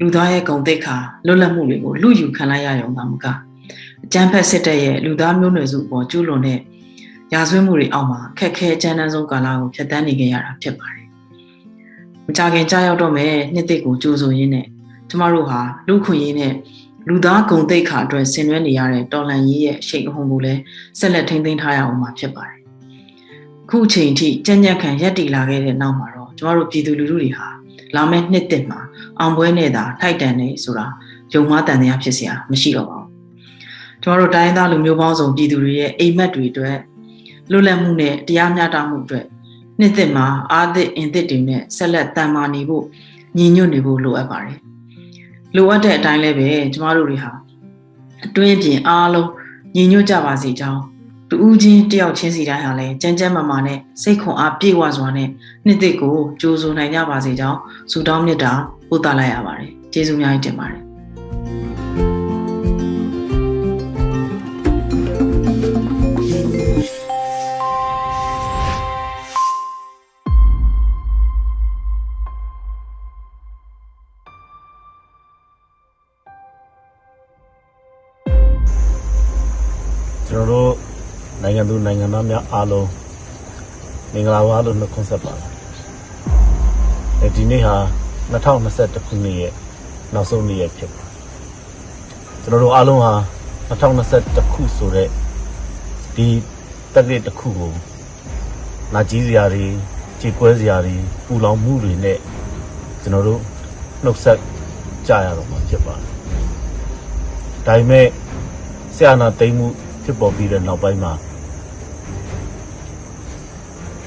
လူသားရဲ့ဂုဏ်သိက္ခာလွတ်လပ်မှုတွေကိုလူယူခံလိုက်ရရုံသာမကအကြမ်းဖက်စစ်တပ်ရဲ့လူသားမျိုးနွယ်စုပေါ်ကျူးလွန်တဲ့ရာဇဝတ်မှုတွေအောက်မှာခက်ခဲကြမ်းတမ်းဆုံးကာလကိုဖြတ်သန်းနေကြရတာဖြစ်ပါတယ်။ မကြခင်ကြာရောက်တော့မယ်နှစ်သိကိုကြိုးဆိုရင်းနဲ့ကျမတို့ဟာလူခွင့်ရင်းနဲ့လူသားဂုံတိတ်ခါအတွက်ဆင်နွှဲနေရတဲ့တော်လန်ကြီးရဲ့ရှိတ်အဟုန်ကိုလည်းဆက်လက်ထိန်းသိမ်းထားရအောင်မှာဖြစ်ပါတယ်။ခုအချိန်ထိကြံ့ကြံ့ခံရက်တည်လာခဲ့တဲ့နောက်မှာတော့ကျမတို့ပြည်သူလူထုတွေဟာလာမယ့်နှစ်သစ်မှာအောင်ပွဲနဲ့သာထိုက်တန်နေဆိုတာယုံမှားတန်တရားဖြစ်စရာမရှိတော့ပါဘူး။ကျမတို့တိုင်းသားလူမျိုးပေါင်းစုံပြည်သူတွေရဲ့အိမ်မက်တွေအတွက်လွတ်လပ်မှုနဲ့တရားမျှတမှုအတွက် နှစ်သက်မှာအာသစ်အင်သစ်တွေနဲ့ဆက်လက်တန်မာနေဖို့ညီညွတ်နေဖို့လိုအပ်ပါတယ်။လိုအပ်တဲ့အတိုင်းလည်းပဲကျမတို့တွေဟာအတွင်းပြင်အားလုံးညီညွတ်ကြပါစေကြောင်းတူဦးချင်းတယောက်ချင်းစီတိုင်းဟာလည်းကြမ်းကြမ်းမာမာနဲ့စိတ်ခွန်အားပြည့်ဝစွာနဲ့နှစ်သက်ကိုကြိုးစိုးနိုင်ကြပါစေကြောင်းဆုတောင်းမြတ်တာပို့သလိုက်ရပါတယ်။ကျေးဇူးအများကြီးတင်ပါတယ်။ နိုင်ငံသူနိုင်ငံသားများအားလုံးမင်္ဂလာပါလို့နှုတ်ခွန်းဆက်ပါတယ်။အဲဒီနေ့ဟာ2021ခုနှစ်ရဲ့နောက်ဆုံးနေ့ရက်ဖြစ်ပါတယ်။ကျွန်တော်တို့အားလုံးဟာ2021ခုဆိုတဲ့ဒီတက်ရက်တစ်ခုကိုနာကြီးစရာတွေကြေကွဲစရာတွေပူလောင်မှုတွေနဲ့ကျွန်တော်တို့နှုတ်ဆက်ကြရတော့မှာဖြစ်ပါတယ်။ဒါပေမဲ့ဆရာနာသိမ့်မှုဖြစ်ပေါ်ပြီးတဲ့နောက်ပိုင်းမှာ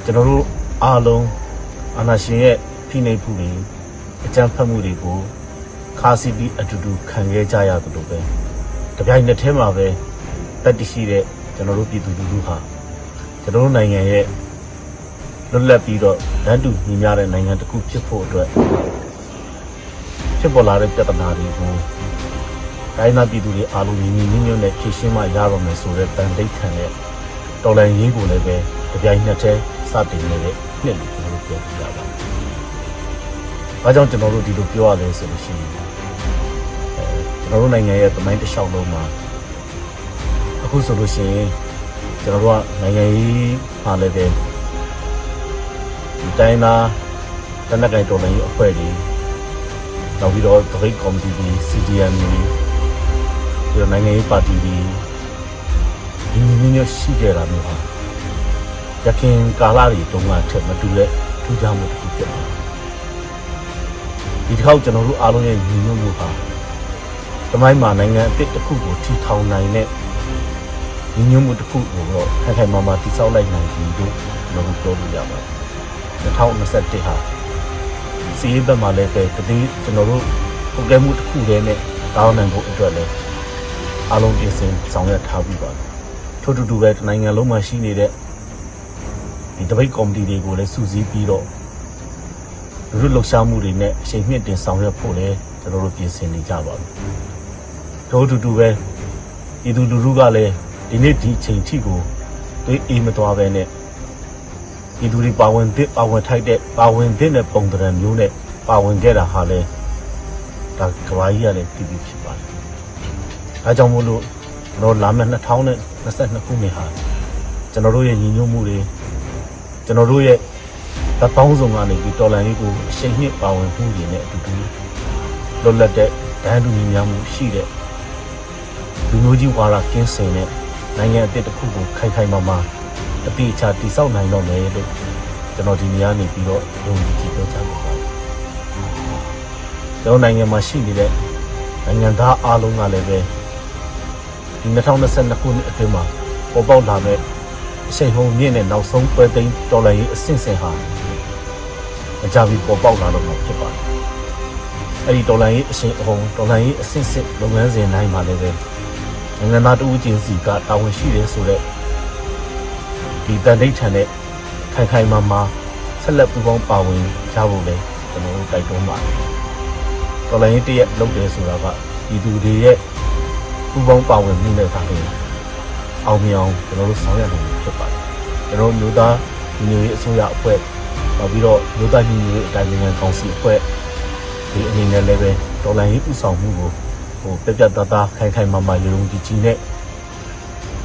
ကျွန်တော်တို့အားလုံးအာနာရှင်ရဲ့ဖိနှိပ်မှုတွေအကြမ်းဖက်မှုတွေကိုခါစီပြီးအတူတူခံခဲ့ကြရသလိုပဲတပြိုင်နက်တည်းမှာပဲတက်တရှိတဲ့ကျွန်တော်တို့ပြည်သူလူထုဟာကျွန်တော်တို့နိုင်ငံရဲ့လွတ်လပ်ပြီးတော့တန်းတူညီမျှတဲ့နိုင်ငံတစ်ခုဖြစ်ဖို့အတွက်ဖြစ်ပေါ်လာတဲ့ပြဿနာတွေကိုတိုင်းသားပြည်သူတွေအားလုံးညီညီညွတ်ညွတ်နဲ့ဖြည့်ရှင်းမှရတော့မယ်ဆိုတဲ့တန်တိတ်ခံတဲ့တော်လှန်ရေးကိုလည်းပဲကြပြိုင်နှစ်ထဲ စတင်နေတဲ့နှစ်လို့ကျွန်တော်တို့ပြောပြရပါတယ်။ဘာကြောင့်ကျွန်တော်တို့ဒီလိုပြောရလဲဆိုလို့ရှိရင်အဲကျွန်တော်တို့နိုင်ငံရဲ့သမိုင်းတစ်လျှောက်လုံးမှာအခုဆိုလို့ရှိရင်ကျွန်တော်တို့ကနိုင်ငံရေးမှာလည်းပဲဒီတိုင်းသားတနက်ကိုင်တော်လှန်ရေးအဖွဲ့တွေနောက်ပြီးတော့တပိတ်ကော်မတီတွေ CDM တွေပြီးတော့နိုင်ငံရေးပါတီတွေဒီနည်းမျိုးရှိကြတာမျိုးဟာ ရခင်ကာလတွေတုန်းကထက်မတူတဲ့ထူးခြားမှုတစ်ခုဖြစ်ပါတယ်ဒီတစ်ခေါက်ကျွန်တော်တို့အားလုံးရဲ့ညီညွတ်မှုဟာတမိုင်းမှာနိုင်ငံအစ်တစ်ခုကိုထီထောင်နိုင်တဲ့ညီညွတ်မှုတစ်ခုကိုတော့ခိုင်ခိုင်မာမာတည်ဆောက်လိုက်နိုင်ပြီလို့ကျွန်တော်တို့ပြောလို့ရပါတယ်2021ဟာစီးရေးဘက်မှာလည်းပဲတတိကျွန်တော်တို့ပုံကဲမှုတစ်ခုတည်းနဲ့တောင်းနိုင်ဖို့အတွက်လည်းအားလုံးပြင်ဆင်ဆောင်ရွက်ထားပြီးပါတယ်ထို့တူတူပဲနိုင်ငံလုံးမှာရှိနေတဲ့ ဒီတပိတ်ကော်မတီတွေကိုလည်းစုစည်းပြီးတော့လူလူလှုပ်ရှားမှုတွေနဲ့အချိန်မြင့်တင်ဆောင်ရွက်ဖို့လည်းကျွန်တော်တို့ပြင်ဆင်နေကြပါပြီထို့တူတူပဲပြည်သူလူထုကလည်းဒီနေ့ဒီအချိန်ထိကိုတွေးအေးမသွားပဲနဲ့ပြည်သူတွေပါဝင်သစ်ပါဝင်ထိုက်တဲ့ပါဝင်သစ်တဲ့ပုံသဏ္ဍာန်မျိုးနဲ့ပါဝင်ခဲ့တာဟာလည်းဒါကဘာကြီးရလည်းတည်ပြီးဖြစ်ပါတယ်။အဲကြောင့်မို့လို့ကျွန်တော်လာမယ့်2022ခုနှစ်ဟာကျွန်တော်တို့ရဲ့ညီညွတ်မှုတွေ ကျွန်တော်တို့ရဲ့တပေါင်းဆောင်ကနေပြီးတော်လန်လေးကိုအရှိန်နှစ်ပါဝင်မှုတွေနဲ့အတူတူလွတ်လပ်တဲ့ဒန်းတူညီများမှုရှိတဲ့လူမျိုးကြီးဝါဒကင်းစင်တဲ့နိုင်ငံအသစ်တစ်ခုကိုခိုင်ခိုင်မာမာအတိအကျတည်ဆောက်နိုင်တော့မယ်လို့ကျွန်တော်ဒီနေရာနေပြီးတော့ယုံကြည်ပြောချင်ပါတယ်ကျွန်တော်နိုင်ငံမှာရှိနေတဲ့နိုင်ငံသားအားလုံးကလည်းပဲဒီ2022ခုနှစ်အတွင်းမှာပေါ်ပေါက်လာမဲ့ အချိန်ဟုန်မြင့်တဲ့နောက်ဆုံးပွဲသိမ်းတော်လှန်ရေးအဆင့်ဆင့်ဟာမကြပြီးပေါ်ပေါက်လာတော့မှာဖြစ်ပါတယ်။အဲဒီတော်လှန်ရေးအရှင်အဟုန်တော်လှန်ရေးအဆင့်ဆင့်လုပ်ငန်းစဉ်တိုင်းမှာလည်းပဲနိုင်ငံသားတဦးချင်းစီကတာဝန်ရှိတယ်ဆိုတော့ဒီတန်တိတ်ထန်တဲ့ခိုင်ခိုင်မာမာဆက်လက်ပူးပေါင်းပါဝင်ကြဖို့လည်းကျွန်တော်တို့တိုက်တွန်းပါတယ်။တော်လှန်ရေးတရက်လုပ်တယ်ဆိုတာကဒီသူတွေရဲ့ပူးပေါင်းပါဝင်မှုနဲ့သာလျှင် အောင်မြင်အောင်ကျွန်တော်တို့ဆောင်ရွက်နိုင်မှာဖြစ်ပါတယ်ကျွန်တော်တို့မျိုးသားညီညွတ်ရေးအစိုးရအဖွဲ့နောက်ပြီးတော့မျိုးသားညီညွတ်ရေးအတိုင်းအမြံကောင်စီအဖွဲ့ဒီအနေနဲ့လည်းပဲတော်လိုင်းရေးဥဆောင်မှုကိုဟိုပြပြတသားခိုင်ခိုင်မာမာရုံကြည်ကြည်နဲ့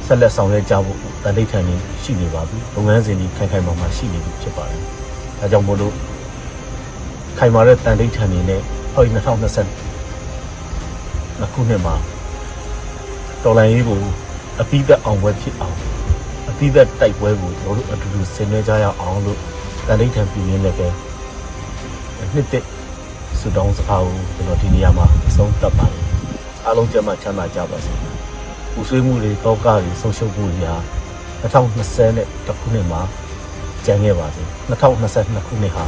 ဆက်လက်ဆောင်ရွက်ကြဖို့တန်တိတ်ထန်နေရှိနေပါပြီလုပ်ငန်းစဉ်ကြီးခိုင်ခိုင်မာမာရှိနေပြီဖြစ်ပါတယ်ဒါကြောင့်မို့လို့ခိုင်မာတဲ့တန်တိတ်ထန်နေနဲ့ဟောဒီ2020ခုနှစ်မှာတော်လိုင်းရေးကို အပိသက်အောင်ပွဲဖြစ်အောင်အပိသက်တိုက်ပွဲကိုကျွန်တော်တို့အတူတူဆင်နွှဲကြရအောင်လို့တန်တိတ်ထံပြင်းနေလည်းပဲနှစ်သက်ဆုတောင်းစကားကိုကျွန်တော်ဒီနေရာမှာအဆုံးသတ်ပါတယ်အားလုံးကျမ်းမှချမ်းသာကြပါစေပူဆွေးမှုတွေတောကတွေဆုံးရှုံးမှုတွေဟာ2020နဲ့တခုနှစ်မှာကျန်ခဲ့ပါစေ2022ခုနှစ်ဟာ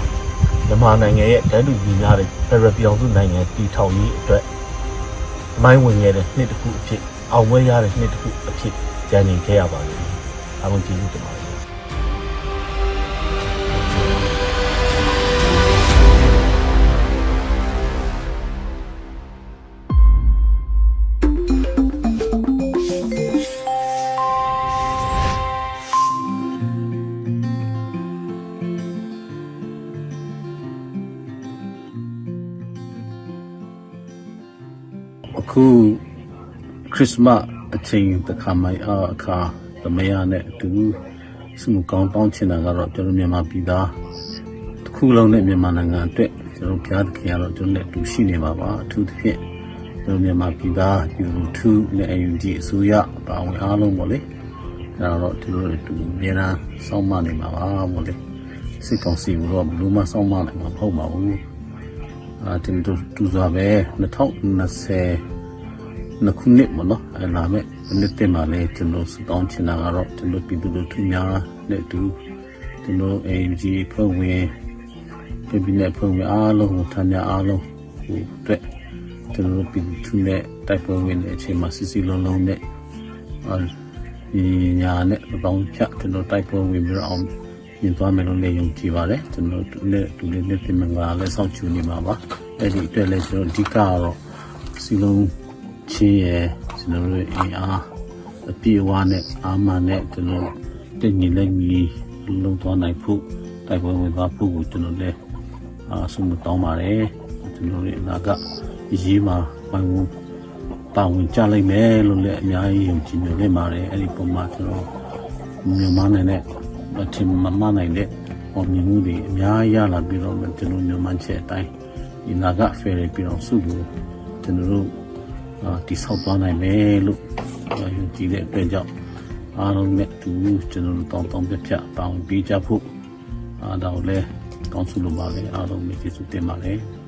မြန်မာနိုင်ငံရဲ့တန်းတူညီများတဲ့ဖရပြောင်စုနိုင်ငံတည်ထောင်ရေးအတွက်မိုင်းဝင်ခဲ့တဲ့နှစ်တစ်ခုအဖြစ် အောင်ပွဲရတဲ့နှစ်တစ်ခုအဖြစ်ကြံနေခဲ့ရပါလိမ့်မယ်။အားလုံးကျေးဇူးတင်ပါတယ် ရစ်စမတ်အချိန်တစ်ခါမှအခါသမယနဲ့အတူစမှုကောင်းတောင်းချင်တာကတော့ကျွန်တော်မြန်မာပြည်သားတစ်ခုလုံးနဲ့မြန်မာနိုင်ငံအတွက်ကျွန်တော်ဘုရားသခင်ကတော့ကျွန်တော်နဲ့အတူရှိနေပါပါအထူးသဖြင့်ကျွန်တော်မြန်မာပြည်သားဒီလူထုနဲ့အယူကြီးအစိုးရပါဝင်အားလုံးပေါ့လေအဲ့တော့ကျွန်တော်တို့အတူအများအားစောင့်မနေမှာပါပေါ့လေစစ်ကောင်စီကတော့ဘလို့မှစောင့်မနိုင်မှာမဟုတ်ပါဘူးအာတင်တို့တူစွာပဲ2020 နှစ်ခုနှစ်မနော်အဲ့လာမဲ့နှစ်တင်မှာလဲကျွန်တော်စတောင်းချင်တာကတော့ကျွန်တော်ပြည်သူလူထုများနဲ့အတူကျွန်တော် ANG ဖွဲ့ဝင်ပြည်ပြည်နဲ့ဖွဲ့ဝင်အားလုံးကိုထမ်းများအားလုံးဟိုအတွက်ကျွန်တော်ပြည်သူထုနဲ့တိုက်ပွဲဝင်တဲ့အချိန်မှာစစ်စစ်လုံးလုံးနဲ့အာဒီညာနဲ့တောင်းချကျွန်တော်တိုက်ပွဲဝင်ပြီးတော့အောင်ရင်သွားမယ်လို့လည်းယုံကြည်ပါတယ်ကျွန်တော်တို့လည်းတူလေးနဲ့ပြင်မင်္ဂလာလည်းစောင့်ကြည့်နေမှာပါအဲ့ဒီအတွက်လည်းကျွန်တော်အဓိကကတော့စီလုံး ချင်းရဲ့ကျွန်တော်တို့အင်အားအပြည့်အဝနဲ့အာမန်နဲ့ကျွန်တော်တည်ငြိမ်လက်ညီလုံးသွားနိုင်ဖို့တိုက်ပွဲဝင်သွားဖို့ကိုကျွန်တော်လည်းအာဆုံးမတောင်းပါတယ်ကျွန်တော်တို့အနာကရေးမှာပိုင်ဝင်ပါဝင်ကြလိုက်မယ်လို့လည်းအများကြီးယုံကြည်နေနေပါတယ်အဲ့ဒီပုံမှာကျွန်တော်မြန်မာနိုင်ငံနဲ့အထင်မမှန်နိုင်တဲ့ဟောမြင်မှုတွေအများကြီးရလာပြီးတော့ကျွန်တော်မြန်မာချက်အတိုင်းဒီနာကဖယ်ရပြီးတော့စုကိုကျွန်တော်တို့အာ တိဆောက်သွားနိုင်မယ်လို့ယုံကြည်တဲ့အတွက်ကြောင့်အာအားလုံးနဲ့အတူကျွန်တော်တို့တောင်းတောင်းပြပြပေါင်းပေးကြဖို့အားတော့လဲကောင်းစုလိုပါလေအားလုံးပဲကျေးဇူးတင်ပါလေပြ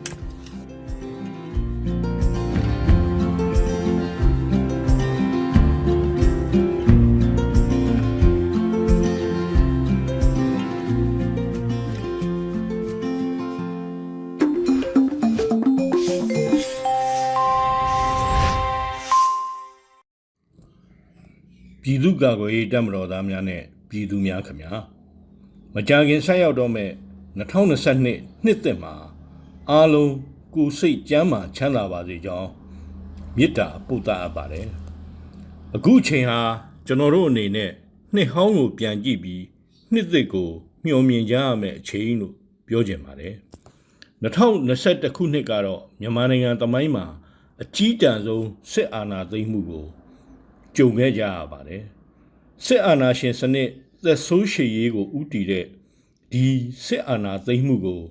ကာကွယ်ရေးတပ်မတော်သားများနဲ့ပြည်သူများခင်ဗျာမကြာခင်ဆက်ရောက်တော့မဲ့2022နှစ်သက်မှာအားလုံးကိုယ်စိတ်ကျမ်းမာချမ်းသာပါစေကြောင်းမေတ္တာပို့သအပ်ပါတယ်အခုချိန်ဟာကျွန်တော်တို့အနေနဲ့နှစ်ဟောင်းကိုပြန်ကြည့်ပြီးနှစ်သက်ကိုမျှော်မြင်ကြရမယ့်အချိန်လို့ပြောချင်ပါတယ်2021ခုနှစ်ကတော့မြန်မာနိုင်ငံသမိုင်းမှာအကြီးတန်းဆုံးစစ်အာဏာသိမ်းမှုကိုကြုံခဲ့ကြရပါတယ် စစ်အာဏာရှင်စနစ်သက်ဆိုးရှည်ရေးကိုဥတီတဲ့ဒီစစ်အာဏာသိမ်းမှုကို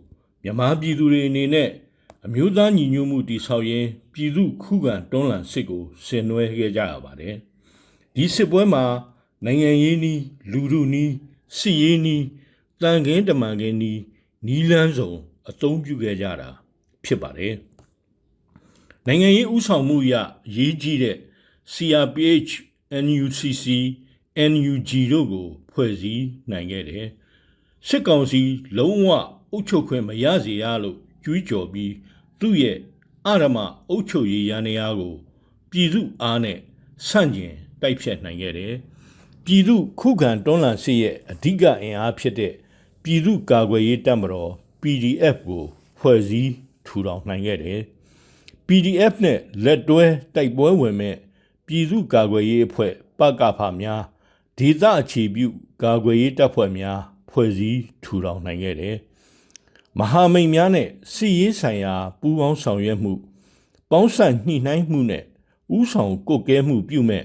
မြန်မာပြည်သူတွေအနေနဲ့အမျိုးသားညီညွတ်မှုတည်ဆောက်ရင်းပြည်သူခုခံတွန်းလှန်စစ်ကိုဆင်နွှဲခဲ့ကြရပါတယ်ဒီစစ်ပွဲမှာနိုင်ငံရေးနီးလူထုနီးစစ်ရေးနီးတန်ခင်းတမန်ခင်းနီးနီးလန်းစုံအသုံးပြုခဲ့ကြတာဖြစ်ပါတယ်နိုင်ငံရေးဥဆောင်မှုအရအရေးကြီးတဲ့ CRPH NUCC NUG တို့ကို ဖွဲ့စည်းနိုင်ခဲ့တယ်။စစ်ကောင်စီလုံးဝအုပ်ချုပ်ခွင့်မရစေရလို့ကြွေးကြော်ပြီးသူ့ရဲ့အရမအုပ်ချုပ်ရေးရန်ရာကို ပြည်သူအားနဲ့ဆန့်ကျင်တိုက်ဖြတ်နိုင်ခဲ့တယ်။ပြည်သူခုခံတွန်းလှန်စစ်ရဲ့အဓိကအင်အားဖြစ်တဲ့ပြည်သူကာကွယ်ရေးတပ်မတော် PDF ကိုဖွဲ့စည်းထူထောင်နိုင်ခဲ့တယ်။ PDF နဲ့လက်တွဲတိုက်ပွဲဝင်မဲ့ပြည်သူ့ကာကွယ်ရေးအဖွဲ့ပကဖများ ဒေသအခြေပြုကာကွယ်ရေးတပ်ဖွဲ့များ ဖွဲ့စည်းထူထောင်နိုင်ခဲ့တယ်။မဟာမိတ်များနဲ့စီရေးဆိုင်ရာပူးပေါင်းဆောင်ရွက်မှုပေါင်းစပ်ညှိနှိုင်းမှုနဲ့ဥဆောင်ကုတ်ကဲမှုပြုမဲ့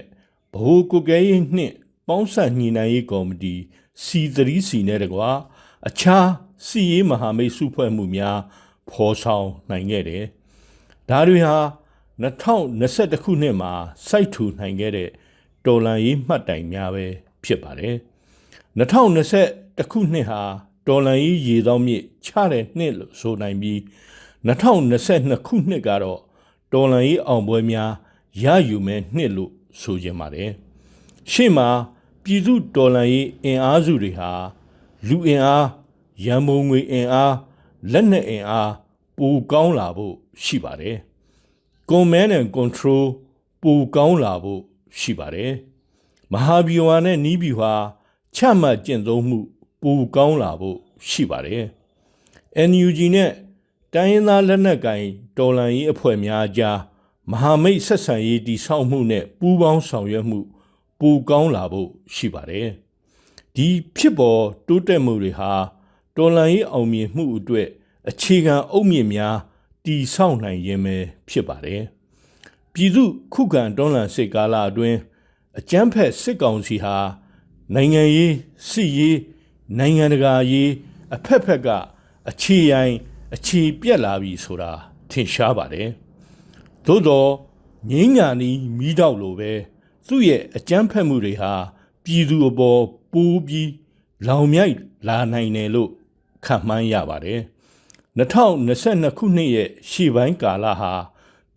ဗဟိုကုတ်ကဲရေးနှင့်ပေါင်းစပ်ညှိနှိုင်းရေးကော်မတီ C3C နဲ့တကွာအခြားစီရေးမဟာမိတ်စုဖွဲ့မှုများဖော်ဆောင်နိုင်ခဲ့တယ်။ဒါတွေဟာ2021ခုနှစ်မှာစိုက်ထူနိုင်ခဲ့တဲ့တော်လန်ရေးမှတ်တိုင်များပဲ ဖြစ်ပါတယ်။2021ခုနှစ်ဟာတော်လန်ရေးရေသောမြစ်ချတဲ့နှစ်လို့ဆိုနိုင်ပြီး2022ခုနှစ်ကတော့တော်လန်ရေးအောင်ပွဲများရယူမဲ့နှစ်လို့ဆိုကြပါတယ်။ရှေ့မှာပြည်သူတော်လန်ရေးအင်အားစုတွေဟာလူအင်အားရန်ပုံငွေအင်အားလက်နက်အင်အားပိုကောင်းလာဖို့ရှိပါတယ်။ command and control ပိုကောင်းလာဖို့ရှိပါတယ်။ မဟာဗျူဟာနဲ့နီးဗျူဟာချမှတ်ကျင့်သုံးမှုပိုကောင်းလာဖို့ရှိပါတယ်။ NUG နဲ့တိုင်းရင်းသားလက်နက်ကိုင်တော်လှန်ရေးအဖွဲ့များအကြားမဟာမိတ်ဆက်ဆံရေးတည်ဆောက်မှုနဲ့ပူးပေါင်းဆောင်ရွက်မှုပိုကောင်းလာဖို့ရှိပါတယ်။ဒီဖြစ်ပေါ်တိုးတက်မှုတွေဟာတော်လှန်ရေးအောင်မြင်မှုအတွက်အခြေခံအုတ်မြစ်များတည်ဆောက်နိုင်ခြင်းပဲဖြစ်ပါတယ်။ပြည်သူခုခံတွန်းလှန်စစ်ကာလအတွင်း အကြမ်းဖက်စစ်ကောင်စီဟာနိုင်ငံရေးစစ်ရေးနိုင်ငံတကာရေးအဖက်ဖက်ကအခြေရိုင်းအခြေပြက်လာပြီဆိုတာထင်ရှားပါတယ်။သို့တော့ငင်းညာနီးမိတော့လိုပဲသူ့ရဲ့အကြမ်းဖက်မှုတွေဟာပြည်သူအပေါ်ပိုးပြီးလောင်မြိုက်လာနိုင်တယ်လို့ခန့်မှန်းရပါတယ်။2022ခုနှစ်ရဲ့ရှေ့ပိုင်းကာလဟာ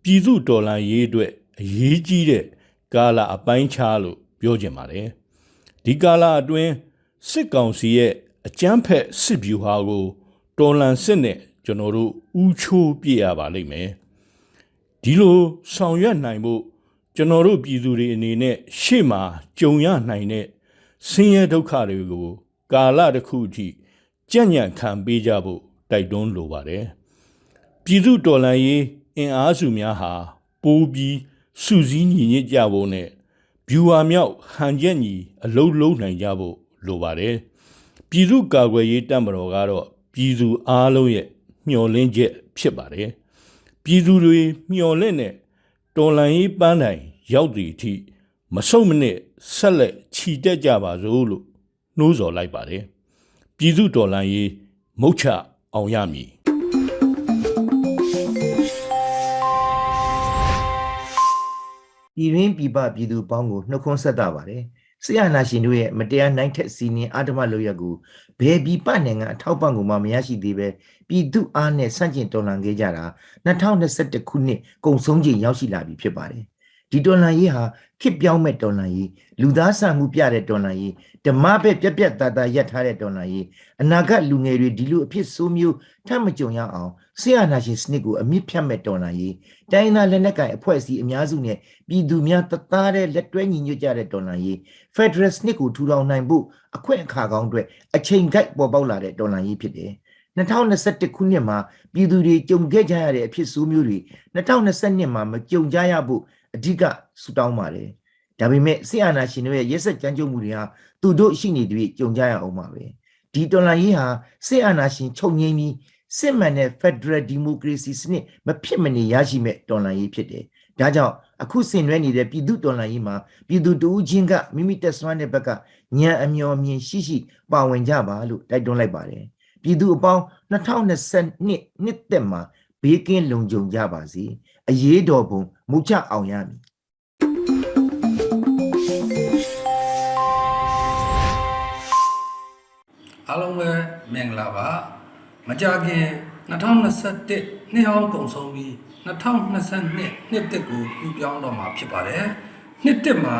ပြည်သူတော်လှန်ရေးအတွက်အရေးကြီးတဲ့ ကာလအပိုင်းခြားလို့ပြောကြပါတယ်။ဒီကာလအတွင်းစစ်ကောင်စီရဲ့အကြမ်းဖက်စစ်ဗျူဟာကိုတော်လှန်စစ်နဲ့ကျွန်တော်တို့ဥချိုးပြရပါလိမ့်မယ်။ဒီလိုဆောင်ရွက်နိုင်ဖို့ကျွန်တော်တို့ပြည်သူတွေအနေနဲ့ရှေ့မှာကြုံရနိုင်တဲ့ဆင်းရဲဒုက္ခတွေကို ကာလတစ်ခုအထိကြံ့ညံ့ခံပေးကြဖို့တိုက်တွန်းလိုပါတယ်။ပြည်သူတော်လှန်ရေးအင်အားစုများဟာပိုးပြီး စုစည်းညီညွတ်ကြဖို့နဲ့ဗျူဟာမြောက်ဟန်ချက်ညီအလုံးလုံးနိုင်ကြဖို့လိုပါတယ်။ပြည်သူကာကွယ်ရေးတပ်မတော်ကတော့ပြည်သူအားလုံးရဲ့မျှော်လင့်ချက်ဖြစ်ပါတယ်။ပြည်သူတွေမျှော်လင့်တဲ့တော်လှန်ရေးပန်းတိုင်ရောက်သည့်အထိမဆုံးမနစ်ဆက်လက်ခြီတက်ကြပါစို့လို့နှိုးဆော်လိုက်ပါတယ်။ပြည်သူတော်လှန်ရေးမုတ်ချအောင်ရမည် ပြည်ရင်းပြည်ပပြည်သူပေါင်းကိုနှုတ်ခွန်းဆက်တာပါတယ်ဆရာနာရှင်တို့ရဲ့မတရားနိုင်ထက်စီနင်းအာဓမ္မလုပ်ရက်ကိုဘယ်ပြည်ပနိုင်ငံအထောက်ပံ့ကိုမှမရရှိသေးပဲပြည်သူအားနဲ့ဆန့်ကျင်တော်လှန်ခဲ့ကြတာ2021ခုနှစ်ကုန်ဆုံးချိန်ရောက်ရှိလာပြီဖြစ်ပါတယ်ဒီတော်လှန်ရေးဟာခစ်ပြောင်းမဲ့တော်လှန်ရေးလူသားဆန်မှုပြတဲ့တော်လှန်ရေးဓမ္မဘက်ပြက်ပြက်သားသားရပ်ထားတဲ့တော်လှန်ရေးအနာဂတ်လူငယ်တွေဒီလိုအဖြစ်ဆိုးမျိုးထပ်မကြုံရအောင် ဆရာနာရှင်စနစ်ကိုအမြင့်ဖြတ်မဲ့တော်လှန်ရေးတိုင်းသားလက်နက်ကိုင်အဖွဲ့အစည်းအများစုနဲ့ပြည်သူများတသားတဲ့လက်တွဲညီညွတ်ကြတဲ့တော်လှန်ရေး Federal စနစ်ကိုထူထောင်နိုင်ဖို့အခွင့်အခါကောင်းအတွက်အချိန်ကိုက်ပေါ်ပေါက်လာတဲ့တော်လှန်ရေးဖြစ်တယ်2021ခုနှစ်မှာပြည်သူတွေကြုံခဲ့ကြရတဲ့အဖြစ်ဆိုးမျိုးတွေ2022မှာမကြုံကြရဖို့အဓိကဆူတောင်းပါတယ်ဒါပေမဲ့ဆရာနာရှင်တို့ရဲ့ရက်ဆက်ကြမ်းကြုတ်မှုတွေဟာသူတို့ရှိနေတွေ့ကြုံကြရအောင်ပါပဲဒီတော်လှန်ရေးဟာစစ်အာဏာရှင်ချုပ်ငြိမ်းပြီး စစ်မှန်တဲ့ Federal Democracy စနစ်မဖြစ်မနေရရှိမဲ့တော်လှန်ရေးဖြစ်တယ်ဒါကြောင့်အခုဆင်နွှဲနေတဲ့ပြည်သူတော်လှန်ရေးမှာပြည်သူတဦးချင်းကမိမိတက်ဆွမ်းတဲ့ဘက်ကညံအမျော်မြင်ရှိရှိပါဝင်ကြပါလို့တိုက်တွန်းလိုက်ပါတယ်ပြည်သူအပေါင်း2022နှစ်သက်မှာဘေးကင်းလုံခြုံကြပါစေအရေးတော်ပုံမူချအောင်ရမည်အားလုံးပဲမင်္ဂလာပါ မကြခင်2021နှစ်ဟောင်းကုန်ဆုံးပြီး2022နှစ်တစ်ကိုပြပြောင်းတော့မှာဖြစ်ပါတယ်နှစ်တစ်မှာ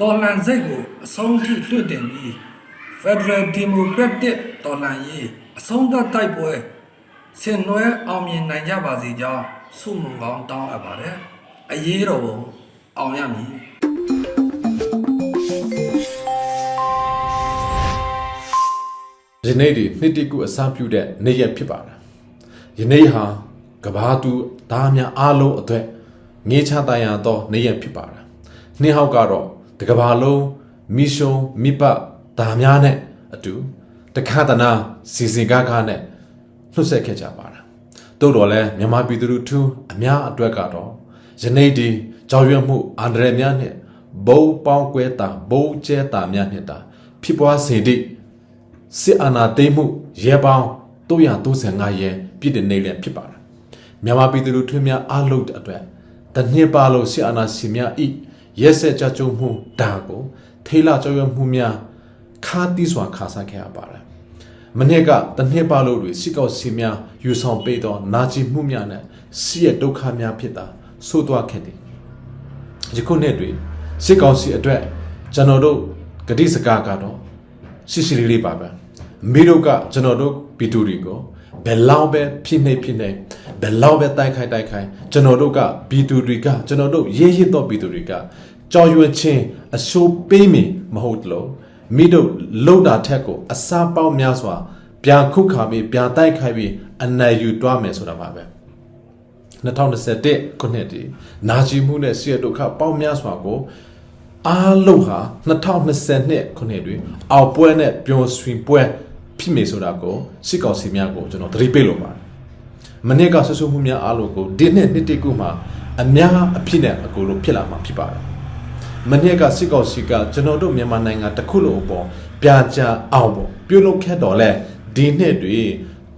တော်လန်စိတ်ကိုအဆုံးထိလွှတ်တင်ပြီး Federal Democratic တော်လန်ရေးအဆုံးသတ်တိုက်ပွဲဆင်နွှဲအောင်မြင်နိုင်ကြပါစေကြောင်းဆုမွန်ကောင်းတောင်းအပ်ပါတယ်အရေးတော်ပုံအောင်ရမည် ယနေ့ဒီနှစ်တိကုအစပြုတဲ့နေ့ရက်ဖြစ်ပါတယ်ယနေ့ဟာကဘာသူသားများအားလုံးအတွက်ငေးချတန်ရသောနေ့ရက်ဖြစ်ပါတယ်နှစ်ဟောက်ကတော့တကဘာလုံးမီရှုံမိပသားများနဲ့အတူတခါတနာစီစဉ်ကားကားနဲ့နှုတ်ဆက်ခဲ့ကြပါတယ်တို့တော်လဲမြန်မာပြည်သူလူထုအများအတွက်ကတော့ယနေ့ဒီကြောက်ရွံ့မှုအန္တရာယ်များနဲ့ဘုံပေါင်းကွဲတာဘုံကျဲတာများနဲ့တာဖြစ်ပွားစေသည့် စစ်အာဏာသိမ်းမှုရဲပေါင်း335ရဲပြည့်တဲ့နေလည်းဖြစ်ပါတယ်မြန်မာပြည်သူလူထုများအားလုံးအတွက်တနှစ်ပါလို့စစ်အာဏာရှင်များဤရဲဆက်ကြကြုံမှုဒါကိုထိလာကြောက်ရွံ့မှုများခါတီးစွာခါစားခဲ့ရပါတယ်မနေ့ကတနှစ်ပါလို့တွေစစ်ကောက်စီများယူဆောင်ပေးသောနာကျင်မှုများနဲ့စစ်ရဲ့ဒုက္ခများဖြစ်တာဆိုးသွားခဲ့တယ်ယခုနှစ်တွေစစ်ကောင်စီအတွက်ကျွန်တော်တို့ဂတိစကားကတော့ရှိရှိလေးလေးပါပဲ မိတို့ကကျွန်တော်တို့ပီတူတွေကိုဘယ်လောက်ပဲဖြစ်နေဖြစ်နေဘယ်လောက်ပဲတိုက်ခိုက်တိုက်ခိုက်ကျွန်တော်တို့ကပီတူတွေကကျွန်တော်တို့ရေးရစ်တော့ပီတူတွေကကြော်ရွယ်ချင်းအရှိုးပေးမိမဟုတ်လို့မိတို့လှုပ်တာထက်ကိုအစားပေါက်များစွာပြန်ခုခါပြီးပြန်တိုက်ခိုက်ပြီးအနိုင်ယူတွားမယ်ဆိုတာပါပဲ2021ခုနှစ်ဒီနာကျင်မှုနဲ့ဆရဒုက္ခပေါက်များစွာကိုအားလုံးဟာ2022ခုနှစ်တွင်အောက်ပွဲနဲ့ပျော်ရွှင်ပွဲ ဖြစ်မယ်ဆိုတာကိုစစ်ကောင်စီများကိုကျွန်တော်သတိပေးလိုပါတယ်။မနေ့ကဆွဆွမှုများအားလုံးကိုဒီနှစ်နှစ်တကူမှာအများအဖြစ်နဲ့အကူလို့ဖြစ်လာမှာဖြစ်ပါတယ်။မနေ့ကစစ်ကောင်စီကကျွန်တော်တို့မြန်မာနိုင်ငံတစ်ခုလုံးအပေါ်ပြကြအောင်ပေါ့ပြုလုပ်ခဲ့တော်လဲဒီနှစ်တွေ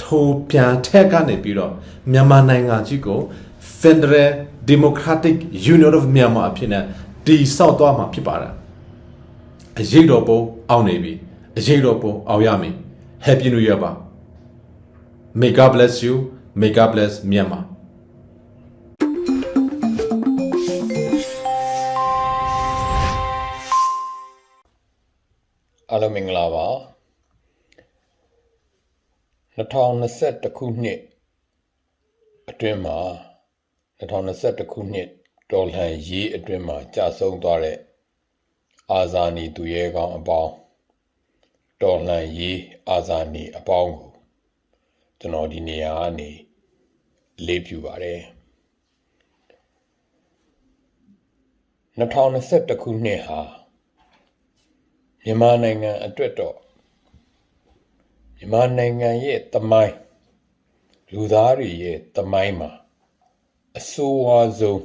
ထိုးပြန်ထက်ကနေပြီးတော့မြန်မာနိုင်ငံကြီးကို Federal Democratic Union of Myanmar အဖြစ်နဲ့ဒီဆောက်သွားမှာဖြစ်ပါတယ်အရေးတော်ပုံအောင်နေပြီအရေးတော်ပုံအောင်ရမည် Happy New Year ပါ May God bless you May God bless Myanmar အားလုံးမင်္ဂလာပါ2021ခုနှစ်အတွင်းမှာ2021ခုနှစ်တော်လှန်ရေးအတွင်းမှာကြာဆုံးသွားတဲ့အာဇာနည်သူရဲကောင်းအပေါင်း တော်လှန်ရေးအာဇာနည်အပေါင်းကိုကျွန်တော်ဒီနေရာကနေလေးပြပါတယ်2021ခုနှစ်ဟာမြန်မာနိုင်ငံအတွက်တော့မြန်မာနိုင်ငံရဲ့တမိုင်းလူသားတွေရဲ့တမိုင်းမှာအဆိုးဝါးဆုံး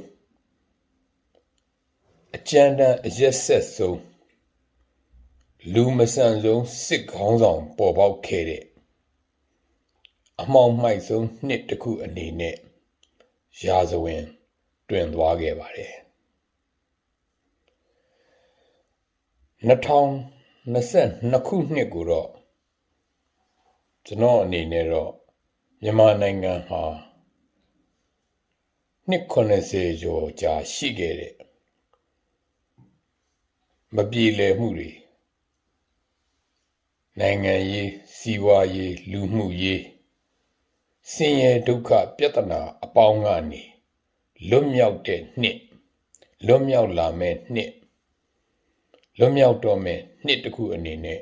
အကြမ်းတမ်းအရက်ဆက်ဆုံး လူမဆန်ဆုံးစစ်ခေါင်းဆောင်ပေါ်ပေါက်ခဲ့တဲ့အမောင်မိုက်ဆုံးနှစ်တစ်ခုအနေနဲ့ရာဇဝင် တွင်သွားခဲ့ပါတယ်2022ခုနှစ်ကိုတော့ကျွန်တော်အနေနဲ့တော့မြန်မာနိုင်ငံဟာနှစ်80ကျော်ကြာရှိခဲ့တဲ့မပြေလည်မှုတွေ နိုင်ငံရေးစီးပွားရေးလူမှုရေးဆင်းရဲဒုက္ခပြဿနာအပေါင်းကနေလွတ်မြောက်တဲ့နှစ်လွတ်မြောက်လာမဲ့နှစ်လွတ်မြောက်တော့မဲ့နှစ်တစ်ခုအနေနဲ့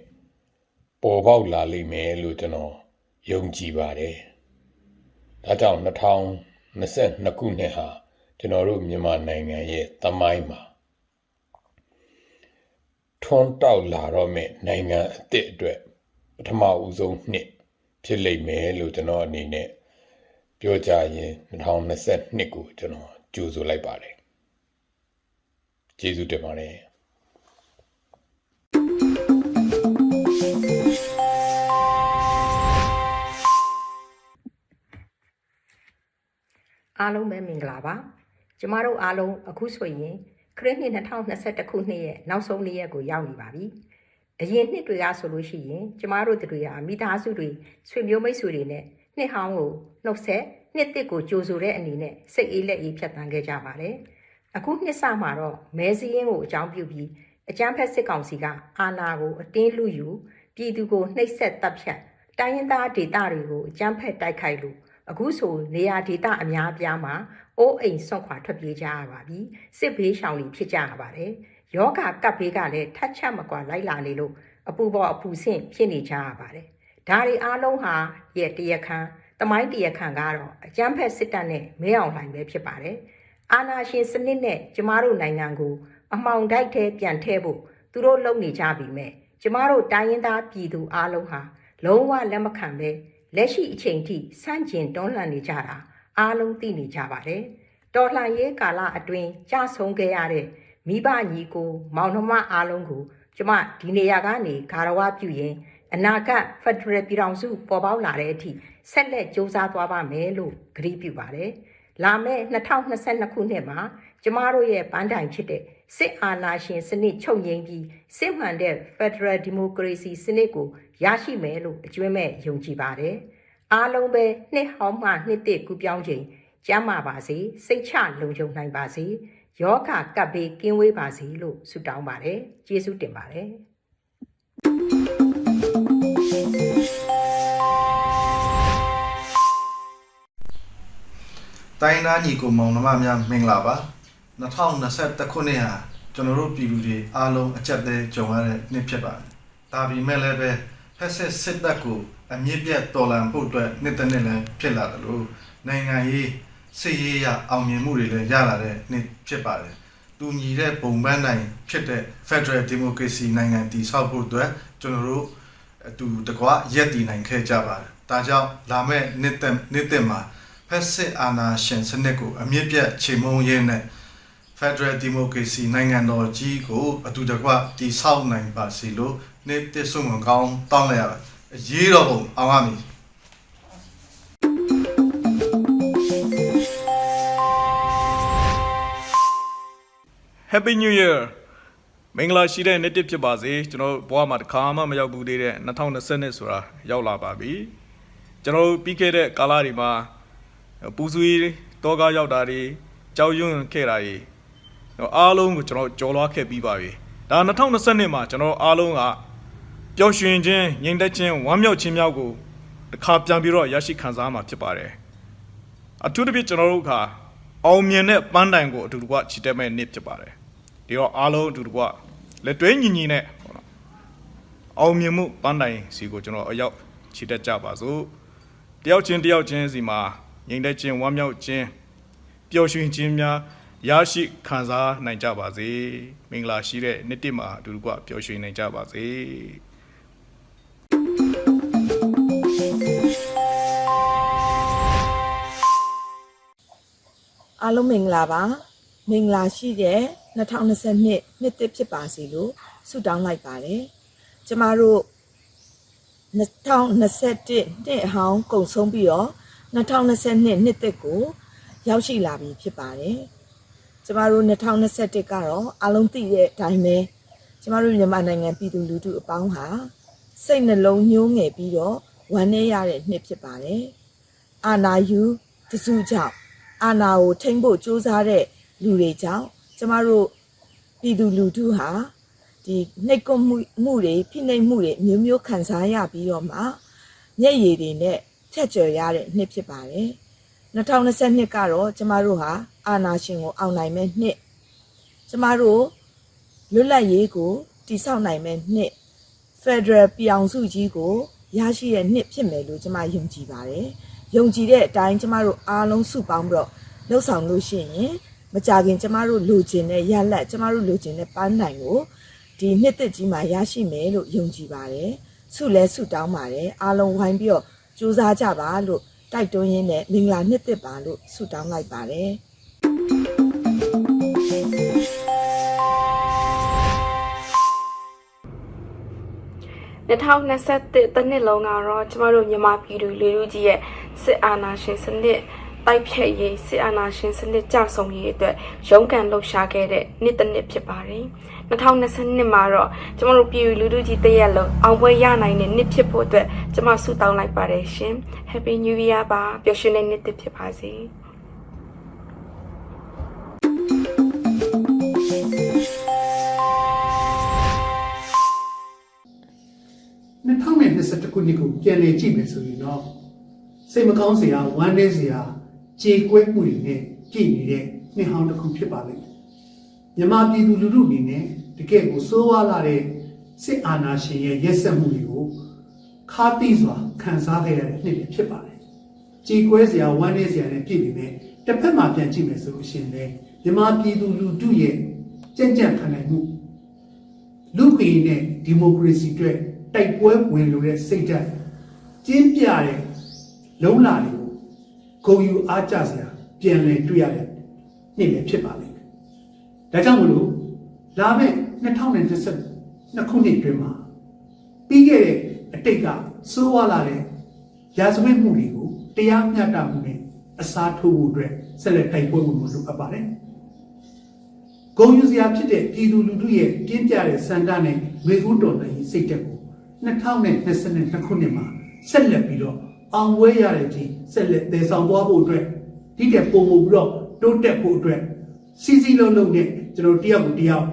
ပေါ်ပေါက်လာလိမ့်မယ်လို့ကျွန်တော်ယုံကြည်ပါတယ်။ဒါကြောင့်2022ခုနှစ်ဟာကျွန်တော်တို့မြန်မာနိုင်ငံရဲ့သမိုင်းမှာ ထွန်းတောက်လာတော့မဲ့နိုင်ငံအသစ်အတွက်ပထမဦးဆုံးနှစ်ဖြစ်လိမ့်မယ်လို့ကျွန်တော်အနေနဲ့ပြောကြရင်2022ကိုကျွန်တော်ကြိုဆိုလိုက်ပါတယ်။ကျေးဇူးတင်ပါတယ်အားလုံးပဲမင်္ဂလာပါကျမတို့အားလုံးအခုဆိုရင် ခရစ်နှစ်2021ခုနှစ်ရဲ့နောက်ဆုံးနေ့ရက်ကိုရောက်နေပါပြီအရင်နှစ်တွေကဆိုလို့ရှိရင်ကျမတို့တို့ဟာမိသားစုတွေဆွေမျိုးမိတ်ဆွေတွေနဲ့နှစ်ဟောင်းကိုနှုတ်ဆက်နှစ်တစ်ကိုကြိုဆိုတဲ့အနေနဲ့စိတ်အေးလက်အေးဖြတ်တန်းခဲ့ကြပါတယ်အခုနှစ်စမှာတော့မဲစည်းရင်းကိုအကြောင်းပြုပြီးအကြမ်းဖက်စစ်ကောင်စီကအာဏာကိုအတင်းလူယူပြည်သူကိုနှိပ်စက်တပ်ဖြတ်တိုင်းရင်းသားဒေသတွေကိုအကြမ်းဖက်တိုက်ခိုက်လို့အခုဆိုနေရာဒေသအများအပြားမှာ အိုးအိမ်ဆွန့်ခွာထွက်ပြေးကြရပါပြီစစ်ဘေးရှောင်တွေဖြစ်ကြရပါတယ်ယောဂကပ်ဘေးကလည်းထတ်ချက်မကွာလိုက်လာနေလို့အပူပေါ်အပူဆင့်ဖြစ်နေကြရပါတယ်ဒါတွေအားလုံးဟာရဲ့တရခမ်းတမိုင်းတရခမ်းကတော့အကျန်းဖက်စစ်တပ်နဲ့မဲအောင်လှိုင်ပဲဖြစ်ပါတယ်အာနာရှင်စနစ်နဲ့ကျမတို့နိုင်ငံကိုအမှောင်တိုက်ထဲပြန်ထည့်ဖို့သူတို့လုပ်နေကြပြီမဲ့ကျမတို့တိုင်းရင်းသားပြည်သူအားလုံးဟာလုံးဝလက်မခံပဲလက်ရှိအချိန်ထိစန့်ကျင်တွန်းလှန်နေကြတာ အားလုံးသိနေကြပါတယ်။တော်လှန်ရေးကာလအတွင်းကြဆုံးခဲ့ရတဲ့မိဘညီကို မောင်နှမအားလုံးကိုကျမဒီနေရာကနေဂါရဝပြုရင် အနာဂတ်ဖက်ဒရယ်ပြည်ထောင်စုပေါ်ပေါက်လာတဲ့အထိဆက်လက်စ조사သွားပါမယ်လို့ကတိပြုပါတယ်။လာမယ့်2022ခုနှစ်မှာကျမတို့ရဲ့ပန်းတိုင်ဖြစ်တဲ့စစ်အာဏာရှင်စနစ်ချုပ်ငြိမ်းပြီးစစ်မှန်တဲ့ Federal Democracy စနစ်ကိုရရှိမယ်လို့အကျွမ်းမဲ့ယုံကြည်ပါတယ်။ အားလုံးပဲနှစ်ဟောင်းမှနှစ်တစ်ကူပြောင်းချိန်ကျမ်းမာပါစေစိတ်ချလုံခြုံနိုင်ပါစေယောဂကပ်ဘေးကင်းဝေးပါစေလို့ဆုတောင်းပါတယ်။ကျေးဇူးတင်ပါတယ်။တိုင်းသားညီကိုမောင်နှမများမင်္ဂလာပါ2021ခုနှစ်ဟာကျွန်တော်တို့ပြည်သူတွေအားလုံးအကြက်သေးကြုံရတဲ့နှစ်ဖြစ်ပါတယ်ဒါပေမဲ့လည်းပဲဖက်ဆက်စစ်တပ်ကို အမြင့်ပြတ်တော်လှန်ဖို့အတွက်နှစ်တစ်နှစ်လည်းဖြစ်လာတယ်လို့နိုင်ငံရေးစစ်ရေးရအောင်မြင်မှုတွေလည်းရလာတဲ့နှစ်ဖြစ်ပါတယ်တူညီတဲ့ပုံပန်းနိုင်ဖြစ်တဲ့ Federal Democracy နိုင်ငံတည်ဆောက်ဖို့အတွက်ကျွန်တော်တို့အတူတကွရက်တည်နိုင်ခဲ့ကြပါတယ်ဒါကြောင့်လာမယ့်နှစ်သက်နှစ်သက်မှာဖက်စစ်အာဏာရှင်စနစ်ကိုအမြင့်ပြတ်ချိန်မုံရင်းနဲ့ Federal Democracy နိုင်ငံတော်ကြီးကိုအတူတကွတည်ဆောက်နိုင်ပါစေလို့နေ့တစ်ဆုံးကောင်းတောင်းလိုက်ရပါတယ် အရေးတော်ပုံအောင်ရမည် Happy New Year မင်္ဂလာရှိတဲ့နေ့တစ်ဖြစ်ပါစေကျွန်တော်ဘဝမှာတစ်ခါမှမရောက်ဘူးသေးတဲ့2020နှစ်ဆိုတာရောက်လာပါပြီကျွန်တော်ပြီးခဲ့တဲ့ကာလတွေမှာပူဆွေးတောကားရောက်တာတွေကြောက်ရွံ့ခဲ့တာတွေအားလုံးကိုကျွန်တော်ကြော်လွားခဲ့ပြီးပါပြီဒါ2020နှစ်မှာကျွန်တော်အားလုံးက ပျော်ရွှင်ခြင်းငြိမ်သက်ခြင်းဝမ်းမြောက်ခြင်းမြောက်ကိုတစ်ခါပြန်ပြီးတော့ရရှိခံစားမှာဖြစ်ပါတယ်အထူးသဖြင့်ကျွန်တော်တို့ကအောင်မြင်တဲ့ပန်းတိုင်ကိုအတူတကွချီတက်မဲ့နေ့ဖြစ်ပါတယ်ဒီတော့အားလုံးအတူတကွလက်တွဲညီညီနဲ့ဟောနော်အောင်မြင်မှုပန်းတိုင်စီကိုကျွန်တော်အရောက်ချီတက်ကြပါစို့တယောက်ချင်းတယောက်ချင်းစီမှာငြိမ်သက်ခြင်းဝမ်းမြောက်ခြင်းပျော်ရွှင်ခြင်းများရရှိခံစားနိုင်ကြပါစေမင်္ဂလာရှိတဲ့နေ့တစ်မှာအတူတကွပျော်ရွှင်နိုင်ကြပါစေ အားလုံးမင်္ဂလာပါမင်္ဂလာရှိတဲ့2022နှစ်သစ်ဖြစ်ပါစေလို့ဆုတောင်းလိုက်ပါတယ်ကျမတို့2021နှစ်အဟောင်းကုန်ဆုံးပြီးတော့2022နှစ်သစ်ကိုရောက်ရှိလာပြီဖြစ်ပါတယ်ကျမတို့2021ကတော့အားလုံးသိတဲ့အတိုင်းပဲကျမတို့မြန်မာနိုင်ငံပြည်သူလူထုအပေါင်းဟာစိတ်နှလုံးညှိုးငယ်ပြီးတော့ဝမ်းနည်းရတဲ့နှစ်ဖြစ်ပါတယ်။အာနာယူတစုကြောင့် အာနာကိုထိမ့်ဖို့ကြိုးစားတဲ့လူတွေကြောင့်ကျမတို့ပြည်သူလူထုဟာဒီနှိတ်ကွမှုမှုတွေဖိနှိပ်မှုတွေမျိုးမျိုးခံစားရပြီးတော့မှမျက်ရည်တွေနဲ့ထက်ကျော်ရတဲ့နှစ်ဖြစ်ပါတယ်။2022ကတော့ကျမတို့ဟာအာနာရှင်ကိုအောင်နိုင်မဲ့နှစ်ကျမတို့လွတ်လပ်ရေးကိုတည်ဆောက်နိုင်မဲ့နှစ် Federal ပြောင်စုကြီးကိုရရှိတဲ့နှစ်ဖြစ်မယ်လို့ကျမယုံကြည်ပါတယ်။ ယုံကြည်တဲ့အတိုင်းကျမတို့အားလုံးစုပေါင်းပြီးတော့လှုပ်ဆောင်လို့ရှိရင်မကြခင်ကျမတို့လိုချင်တဲ့ရလက်ကျမတို့လိုချင်တဲ့ပန်းနိုင်ကိုဒီနှစ်သက်ကြီးမှာရရှိမယ်လို့ယုံကြည်ပါတယ်။ဆုလဲဆုတောင်းပါတယ်။အားလုံးဝိုင်းပြီးတော့ကြိုးစားကြပါလို့တိုက်တွန်းရင်းနဲ့မင်္ဂလာနှစ်သက်ပါလို့ဆုတောင်းလိုက်ပါတယ်။ 2021တနှစ်လုံးကတော့ကျမတို့မြန်မာပြည်သူလူထုကြီးရဲ့စစ်အာဏာရှင်စနစ်တိုက်ဖြတ်ရေးစစ်အာဏာရှင်စနစ်ကြဆုံရေးအတွက်ရုန်းကန်လှုပ်ရှားခဲ့တဲ့နှစ်တစ်နှစ်ဖြစ်ပါတယ်။2022မှာတော့ကျမတို့ပြည်သူလူထုကြီးတရက်လုံးအောင်ပွဲရနိုင်တဲ့နှစ်ဖြစ်ဖို့အတွက်ကျမဆုတောင်းလိုက်ပါတယ်ရှင်။ Happy New Year ပါပျော်ရွှင်တဲ့နှစ်တစ်ဖြစ်ပါစေ။ 2021ခုနှစ်ကိုပြန်လည်ကြည့်မယ်ဆိုရင်တော့စိတ်မကောင်းစရာဝမ်းနည်းစရာကြေကွဲမှုတွေနဲ့ကြည့်နေတဲ့နှစ်ဟောင်းတစ်ခုဖြစ်ပါလိမ့်မယ်။မြမပြည်သူလူထုအနေနဲ့တကယ့်ကိုစိုးဝါလာတဲ့စစ်အာဏာရှင်ရဲ့ရက်စက်မှုတွေကိုခါတိစွာခံစားခဲ့ရတဲ့နှစ်လည်းဖြစ်ပါတယ်။ကြေကွဲစရာဝမ်းနည်းစရာနဲ့ပြည်ပြီးမဲ့တစ်ဖက်မှာပြန်ကြည့်မယ်ဆိုလို့ရှိရင်လည်းမြမပြည်သူလူထုရဲ့ကြံ့ကြံ့ခံနိုင်မှုလူ့ခွင့်နဲ့ဒီမိုကရေစီအတွက် တိုက်ပွဲဝင်လို့တဲ့စိတ်ဓာတ်ကျင်းပြတဲ့လုံလာတွေကိုဂုံယူအားကြစရာပြန်လည်တွေ့ရတဲ့နေ့လည်းဖြစ်ပါလိမ့်မယ်။ဒါကြောင့်မလို့လာမယ့်2022ခုနှစ်အတွင်းမှာပြီးခဲ့တဲ့အတိတ်ကစိုးဝါလာတဲ့ရာဇဝတ်မှုတွေကိုတရားမျှတမှုနဲ့အစားထိုးဖို့အတွက်ဆက်လက်တိုက်ပွဲဝင်ဖို့လိုအပ်ပါတယ်။ဂုံယူစရာဖြစ်တဲ့ပြည်သူလူထုရဲ့ပြင်းပြတဲ့စံတနဲ့ဝေကူးတော်နိုင်စိတ်တက်ကို 2022ခုနှစ်မှာဆက်လက်ပြီးတော့အောင်ပွဲရတဲ့အချိန်ဆက်လက်တည်ဆောင်သွားဖို့အတွက်ဒီတဲ့ပုံမှုပြီးတော့တိုးတက်ဖို့အတွက်စီစီလုံးလုံးနဲ့ကျွန်တော်တယောက်ကိုတယောက်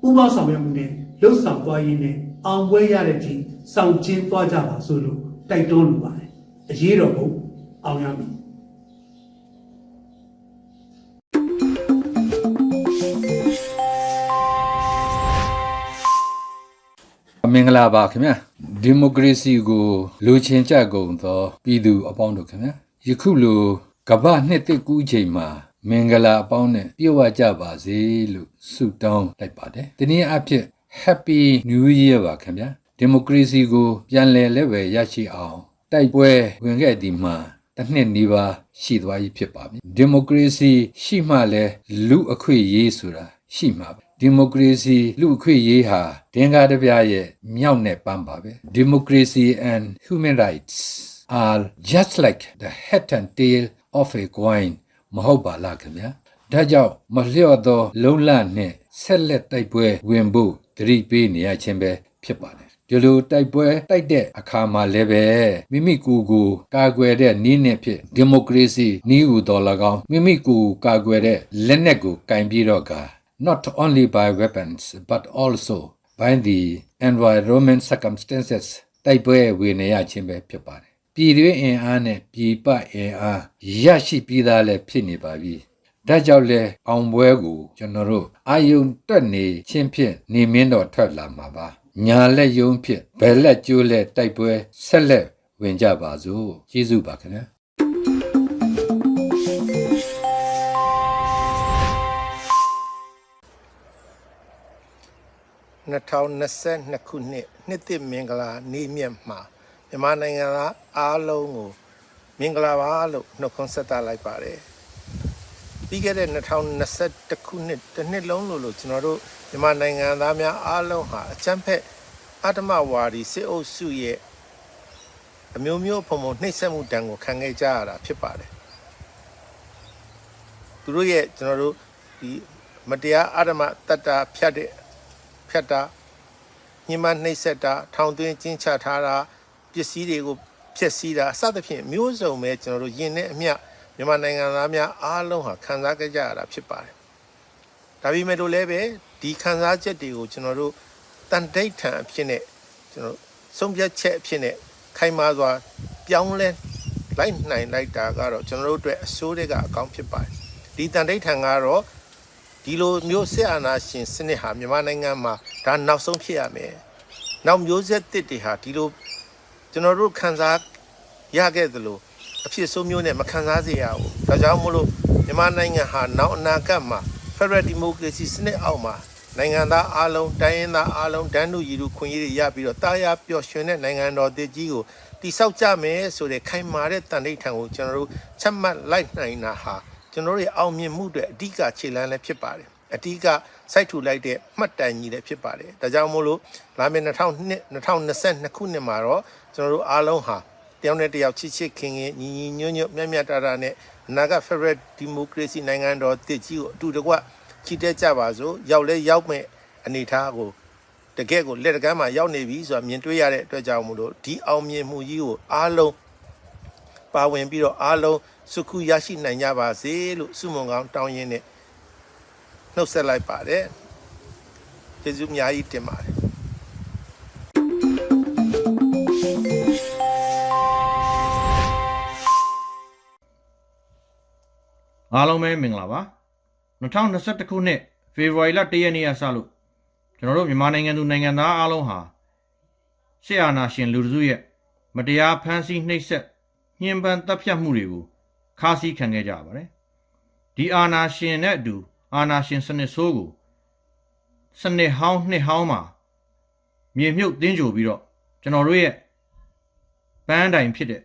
ပူးပေါင်းဆောင်ရွက်မှုနဲ့လှုပ်ဆောင်သွားရင်းနဲ့အောင်ပွဲရတဲ့အချိန်ဆောင်ကျင်းသွားကြပါဆိုလို့တိုက်တွန်းလိုပါတယ်အရေးတော်ပုံအောင်ရမည် မင်္ဂလာပါခင်ဗျာဒီမိုကရေစီကိုလိုချင်ကြကုန်သောပြည်သူအပေါင်းတို့ခင်ဗျာယခုလိုကမ္ဘာနှစ်သက်ကူးချိန်မှာမင်္ဂလာအပေါင်းနဲ့ပြည့်ဝကြပါစေလို့ဆုတောင်းလိုက်ပါတယ်ဒီနေ့အဖြစ် Happy New Year ပါခင်ဗျာဒီမိုကရေစီကို ပြန်လည်လက်ဝယ်ရရှိအောင်တိုက်ပွဲဝင်ခဲ့ဒီမှာတစ်နှစ်နီးပါးရှိသွားပြီဖြစ်ပါပြီဒီမိုကရေစီရှိမှလဲလူအခွင့်အရေးဆိုတာရှိမှာပဲ ဒီမိုကရေစီလူအခွင့်အရေးဟာဒင်္ဂါတပြားရဲ့မြောက်နဲ့ပန်းပါပဲ Democracy and human rights are just like the head and tail of a coin မဟုတ်ပါလားခင်ဗျာဒါကြောင့်မလျော့သော လုံလနဲ့ဆက်လက်တိုက်ပွဲဝင်ဖို့တတိပေးနေရခြင်းပဲဖြစ်ပါတယ်ဒီလိုတိုက်ပွဲတိုက်တဲ့အခါမှာလည်းပဲမိမိကိုယ်ကိုကာကွယ်တဲ့နည်းနဲ့ဖြစ်ဒီမိုကရေစီနည်းဟူတော်၎င်းမိမိကိုယ်ကာကွယ်တဲ့လက်နက်ကိုကင်ပြီးတော့က not only by weapons but also by the environment circumstances တိုက်ပွဲဝင်နေရခြင်းပဲဖြစ်ပါတယ်ပြည်တွင်းအင်အားနဲ့ပြည်ပအင်အားရရှိပြီးသားလည်းဖြစ်နေပါပြီဒါကြောင့်လဲအောင်ပွဲကိုကျွန်တော်တို့အာယုံတက်နေချင်းဖြင့်နေမင်းတော်ထွက်လာမှာပါညာလက်ယုံဖြင့်ဘယ်လက်ကျိုးလက်တိုက်ပွဲဆက်လက်ဝင်ကြပါစို့ကျေးဇူးပါခင်ဗျာ 2022ခုနှစ်နှစ်သစ်မင်္ဂလာနေ့မြတ်မှာမြန်မာနိုင်ငံသားအားလုံးကိုမင်္ဂလာပါလို့နှုတ်ခွန်းဆက်သလိုက်ပါတယ်ပြီးခဲ့တဲ့2021ခုနှစ်တစ်နှစ်လုံးလို့လို့ကျွန်တော်တို့မြန်မာနိုင်ငံသားများအားလုံးဟာအချမ်းဖက်အတ္တမဝါဒီစစ်အုပ်စုရဲ့အမျိုးမျိုးဖုံဖုံနှိပ်စက်မှုတံကိုခံခဲ့ကြရတာဖြစ်ပါတယ်သူတို့ရဲ့ကျွန်တော်တို့ဒီမတရားအတ္တမတတ္တာဖြတ်တဲ့ ဖြတ်တာညှဉ်းပန်းနှိပ်စက်တာထောင်သွင်းကျင်းချထားတာပစ္စည်းတွေကိုဖျက်ဆီးတာစသဖြင့်မျိုးစုံပဲကျွန်တော်တို့ယင်တဲ့အမျှမြန်မာနိုင်ငံသားများအားလုံးဟာခံစားကြကြရတာဖြစ်ပါတယ်ဒါပေမဲ့လို့လည်းပဲဒီခံစားချက်တွေကိုကျွန်တော်တို့တန်တိတ်ထန်အဖြစ်နဲ့ကျွန်တော်ဆုံးဖြတ်ချက်အဖြစ်နဲ့ခိုင်မာစွာပြောင်းလဲလိုက်နိုင်လိုက်တာကတော့ကျွန်တော်တို့အတွက်အစိုးရကအကောင်းဖြစ်ပါတယ်ဒီတန်တိတ်ထန်ကတော့ ဒီလိုမျိုးဆက်အာဏာရှင်စနစ်ဟာမြန်မာနိုင်ငံမှာဒါနောက်ဆုံးဖြစ်ရမယ်နောက်မျိုးဆက်တစ်တွေဟာဒီလိုကျွန်တော်တို့ခံစားရခဲ့သလိုအဖြစ်ဆိုးမျိုးနဲ့မခံစားစေရဘူးဒါကြောင့်မို့လို့မြန်မာနိုင်ငံဟာနောက်အနာဂတ်မှာ Federal Democracy စနစ်အောက်မှာနိုင်ငံသားအားလုံးတိုင်းရင်းသားအားလုံးဒန်းတူရည်သူခွင့်ရေးတွေရပြီးတော့တာယာပျော်ရွှင်တဲ့နိုင်ငံတော်တည်ကြီးကိုတိဆောက်ကြမယ်ဆိုတဲ့ခိုင်မာတဲ့တန်ဋိဌာန်ကိုကျွန်တော်တို့ချက်မှတ်လိုက်နိုင်တာဟာ ကျွန်တော်တို့ရဲ့အောင်မြင်မှုတွေအဓိကခြေလှမ်းလည်းဖြစ်ပါတယ်အဓိကစိုက်ထူလိုက်တဲ့မှတ်တမ်းကြီးလည်းဖြစ်ပါတယ်ဒါကြောင့်မို့လို့လာမယ့်2022 2022ခုနှစ်မှာတော့ကျွန်တော်တို့အားလုံးဟာတယောက်နဲ့တယောက်ချစ်ချစ်ခင်ခင်ညီညီညွတ်ညွတ်မြတ်မြတ်တာတာနဲ့အနာဂတ် Federal Democracy နိုင်ငံတော်တည်ကြီးကိုအတူတကွချီတက်ကြပါစို့ရောက်လဲရောက်မဲ့အနေအထားကိုတကယ့်ကိုလက်တကမ်းမှာရောက်နေပြီဆိုတာမြင်တွေ့ရတဲ့အတွက်ကြောင့်မို့လို့ဒီအောင်မြင်မှုကြီးကိုအားလုံးပါဝင်ပြီးတော့အားလုံး စုခုရရှိနိုင်ကြပါစေလို့ဆုမွန်ကောင်းတောင်းရင်းနဲ့နှုတ်ဆက်လိုက်ပါတယ်ကျေးဇူးအများကြီးတင်ပါတယ်အားလုံးပဲမင်္ဂလာပါ2021ခုနှစ်ဖေဖော်ဝါရီလ1ရက်နေ့ကစလို့ကျွန်တော်တို့မြန်မာနိုင်ငံသူနိုင်ငံသားအားလုံးဟာဆရာနာရှင်လူတစုရဲ့မတရားဖမ်းဆီးနှိပ်စက်ညှဉ်းပန်းတပ်ဖြတ်မှုတွေကို ခါးစည်းခံခဲ့ကြပါတယ်ဒီအာနာရှင်နဲ့အတူအာနာရှင်စနစ်ဆိုးကိုစနစ်ဟောင်းနှစ်ဟောင်းမှာမြေမြုပ်တင်းကြိုပြီးတော့ကျွန်တော်တို့ရဲ့ပန်းတိုင်ဖြစ်တဲ့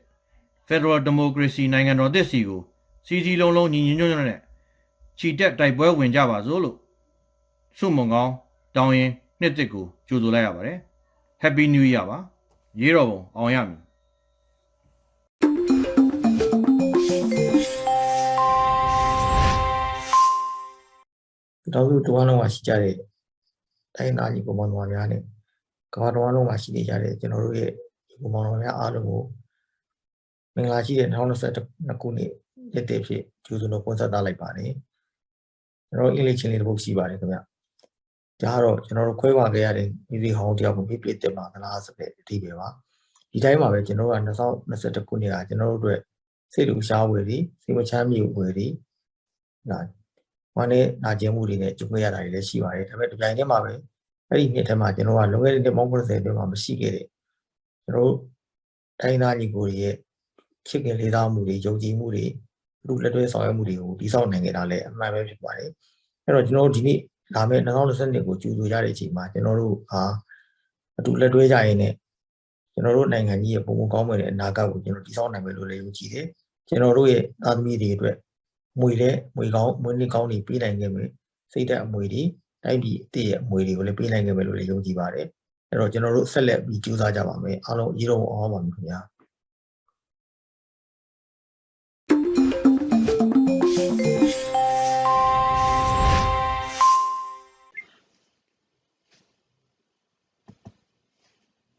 Federal Democracy နိုင်ငံတော်သစ်စီကိုစီစီလုံးလုံးညီညီညွတ်ညွတ်နဲ့ခြိတက်တိုက်ပွဲဝင်ကြပါစို့လို့ဆုမွန်ကောင်းတောင်းရင်နှစ်တစ်ကိုကြိုဆိုလိုက်ရပါတယ် Happy New Year ပါရေးတော်ပုံအောင်ရမည် တောင်စုတဝမ်းလုံးမှာရှိကြတဲ့တိုင်းသားညီကောင်မောင်နှမများနဲ့ကမ္ဘာတဝမ်းလုံးမှာရှိနေကြတဲ့ကျွန်တော်တို့ရဲ့ညီကောင်မောင်နှမများအားလုံးကိုမင်္ဂလာရှိတဲ့2022ခုနှစ်ရက်တည်းဖြစ်ကျူးစွန်တော်ပုံစံသားလိုက်ပါတယ်ကျွန်တော်အင်္ဂလိပ်ချင်းလေးတစ်ပုဒ်ရှိပါတယ်ခင်ဗျဒါကတော့ကျွန်တော်တို့ခွဲခွာခဲ့ရတဲ့မိသီဟောင်းတယောက်ကိုပြည့်ပြည့်တက်ပါသလားဆိုတဲ့အဓိပ္ပာယ်ပါဒီတိုင်းမှာပဲကျွန်တော်တို့က2021ခုနှစ်ကကျွန်တော်တို့အတွက်စိတ်လူရှားဝယ်တွေစိတ်မချမ်းမြေဝယ်တွေဒါ ဝမ်းနဲ့နာကျင်မှုတွေနဲ့ကြုံရတာတွေလည်းရှိပါတယ်ဒါပေမဲ့ဒီပိုင်းထဲမှာပဲအဲ့ဒီနှစ်ထဲမှာကျွန်တော်ကလွန်ခဲ့တဲ့နှစ်ပေါင်း90အတွင်းမှာမရှိခဲ့တဲ့ကျွန်တော်တို့တိုင်းသားညီကိုတွေရဲ့ချစ်ခင်လေးစားမှုတွေယုံကြည်မှုတွေလူလက်တွဲဆောင်ရွက်မှုတွေကိုတည်ဆောက်နိုင်ခဲ့တာလည်းအမှန်ပဲဖြစ်ပါတယ်အဲ့တော့ကျွန်တော်တို့ဒီနေ့လာမယ့်2022ကိုကြိုဆိုကြတဲ့အချိန်မှာကျွန်တော်တို့ဟာအတူလက်တွဲကြရင်းနဲ့ကျွန်တော်တို့နိုင်ငံကြီးရဲ့ပုံပုံကောင်းမွန်တဲ့အနာဂတ်ကိုကျွန်တော်တည်ဆောက်နိုင်မယ်လို့လည်းယုံကြည်တယ်ကျွန်တော်တို့ရဲ့သားသမီးတွေအတွက် မွေတဲ့မွေကောင်းမွေးနှစ်ကောင်းတွေပေးနိုင်ခဲ့မယ်စိတ်ဓာတ်အမွေတွေတိုင်းပြည်အစ်ရဲ့အမွေတွေကိုလည်းပေးနိုင်ခဲ့မယ်လို့လည်းယုံကြည်ပါတယ်အဲ့တော့ကျွန်တော်တို့ဆက်လက်ပြီးကြိုးစားကြပါမယ်အားလုံးအရေးတော်အောင်ပါမယ်ခင်ဗျာ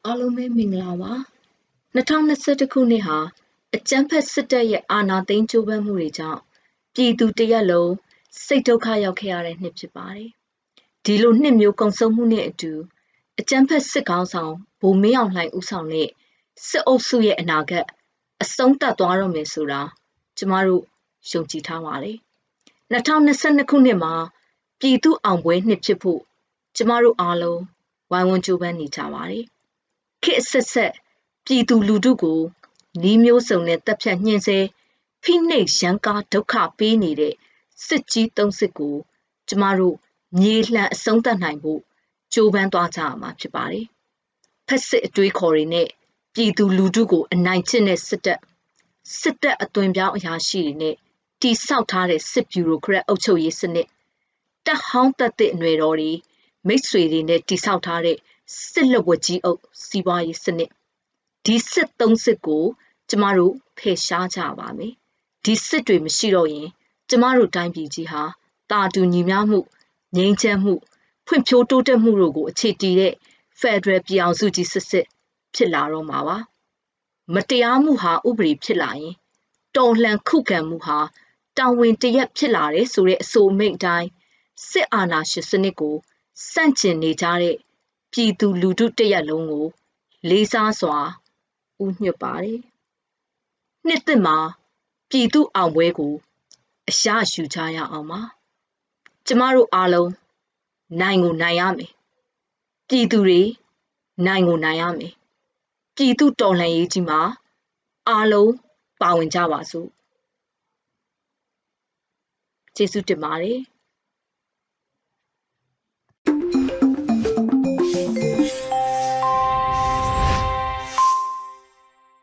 အားလုံးပဲမင်္ဂလာပါ2021ခုနှစ်ဟာအကြမ်းဖက်စစ်တပ်ရဲ့အာဏာသိမ်းကြိုးပမ်းမှုတွေကြောင့် ပြည်သူတရက်လုံးစိတ်ဒုက္ခရောက်ခဲ့ရတဲ့နှစ်ဖြစ်ပါတယ်ဒီလိုနှစ်မျိုးကုံဆုံးမှုနဲ့အတူအကြမ်းဖက်စစ်ကောင်းဆောင်ဗိုလ်မင်းအောင်လှိုင်ဦးဆောင်တဲ့စစ်အုပ်စုရဲ့အနာဂတ်အဆုံးသတ်သွားတော့မယ်ဆိုတာကျမတို့ယုံကြည်ထားပါတယ်2022ခုနှစ်မှာပြည်သူအောင်ပွဲနှစ်ဖြစ်ဖို့ကျမတို့အားလုံးဝိုင်းဝန်းကြိုးပမ်းနေကြပါတယ်ခေတ်ဆက်ဆက်ပြည်သူလူထုကိုဤမျိုးစုံနဲ့တပ်ဖြတ်ညှင်းဆဲ ဖိနှိပ်ရန်ကားဒုက္ခပေးနေတဲ့စစ်ကြီးသုံးစစ်ကိုကျမတို့မြေလှန်အဆုံးသတ်နိုင်ဖို့ကြိုးပမ်းသွားကြရမှာဖြစ်ပါတယ်။ဖက်စစ်အတွေးခေါ်တွေနဲ့ပြည်သူလူထုကိုအနိုင်ကျင့်တဲ့စစ်တပ်စစ်တပ်အသွင်ပြောင်းအရာရှိတွေနဲ့တိဆောက်ထားတဲ့စစ်ဗျူရိုကရက်အုပ်ချုပ်ရေးစနစ်တပ်ဟောင်းတပ်တဲ့အနွယ်တော်တွေမိတ်ဆွေတွေနဲ့တိဆောက်ထားတဲ့စစ်လက်ဝတ်ကြီးအုပ်စီးပွားရေးစနစ်ဒီစစ်သုံးစစ်ကို ကျမတို့ဖယ်ရှားကြပါမယ် ဒီစစ်တွေမရှိတော့ရင် ကျမတို့တိုင်းပြည်ကြီးဟာတာတူညီမျှမှုငြိမ်းချမ်းမှု ဖွံ့ဖြိုးတိုးတက်မှုတို့ကိုအခြေတည်တဲ့ Federal ပြည်အောင်စုကြီးစစ်စစ်ဖြစ်လာတော့မှာပါမတရားမှုဟာဥပဒေဖြစ်လာရင်တော်လှန်ခုခံမှုဟာတာဝန်တရက်ဖြစ်လာတယ်ဆိုတဲ့အဆိုအမိန့်အတိုင်းစစ်အာဏာရှင်စနစ်ကိုစန့်ကျင်နေကြတဲ့ပြည်သူလူထုတစ်ရက်လုံးကို လေးစားစွာဥညွတ်ပါတယ်နှစ်သက်မှာ ပြည်သူအောင်ပွဲကို အရရှူကြရအောင်ပါကျမတို့အားလုံးနိုင်ကိုနိုင်ရမယ်ပြည်သူတွေနိုင်ကိုနိုင်ရမယ်ပြည်သူတော်လှန်ရေးကြီးမှာအားလုံးပါဝင်ကြပါစို့ကျေးဇူးတင်ပါတယ်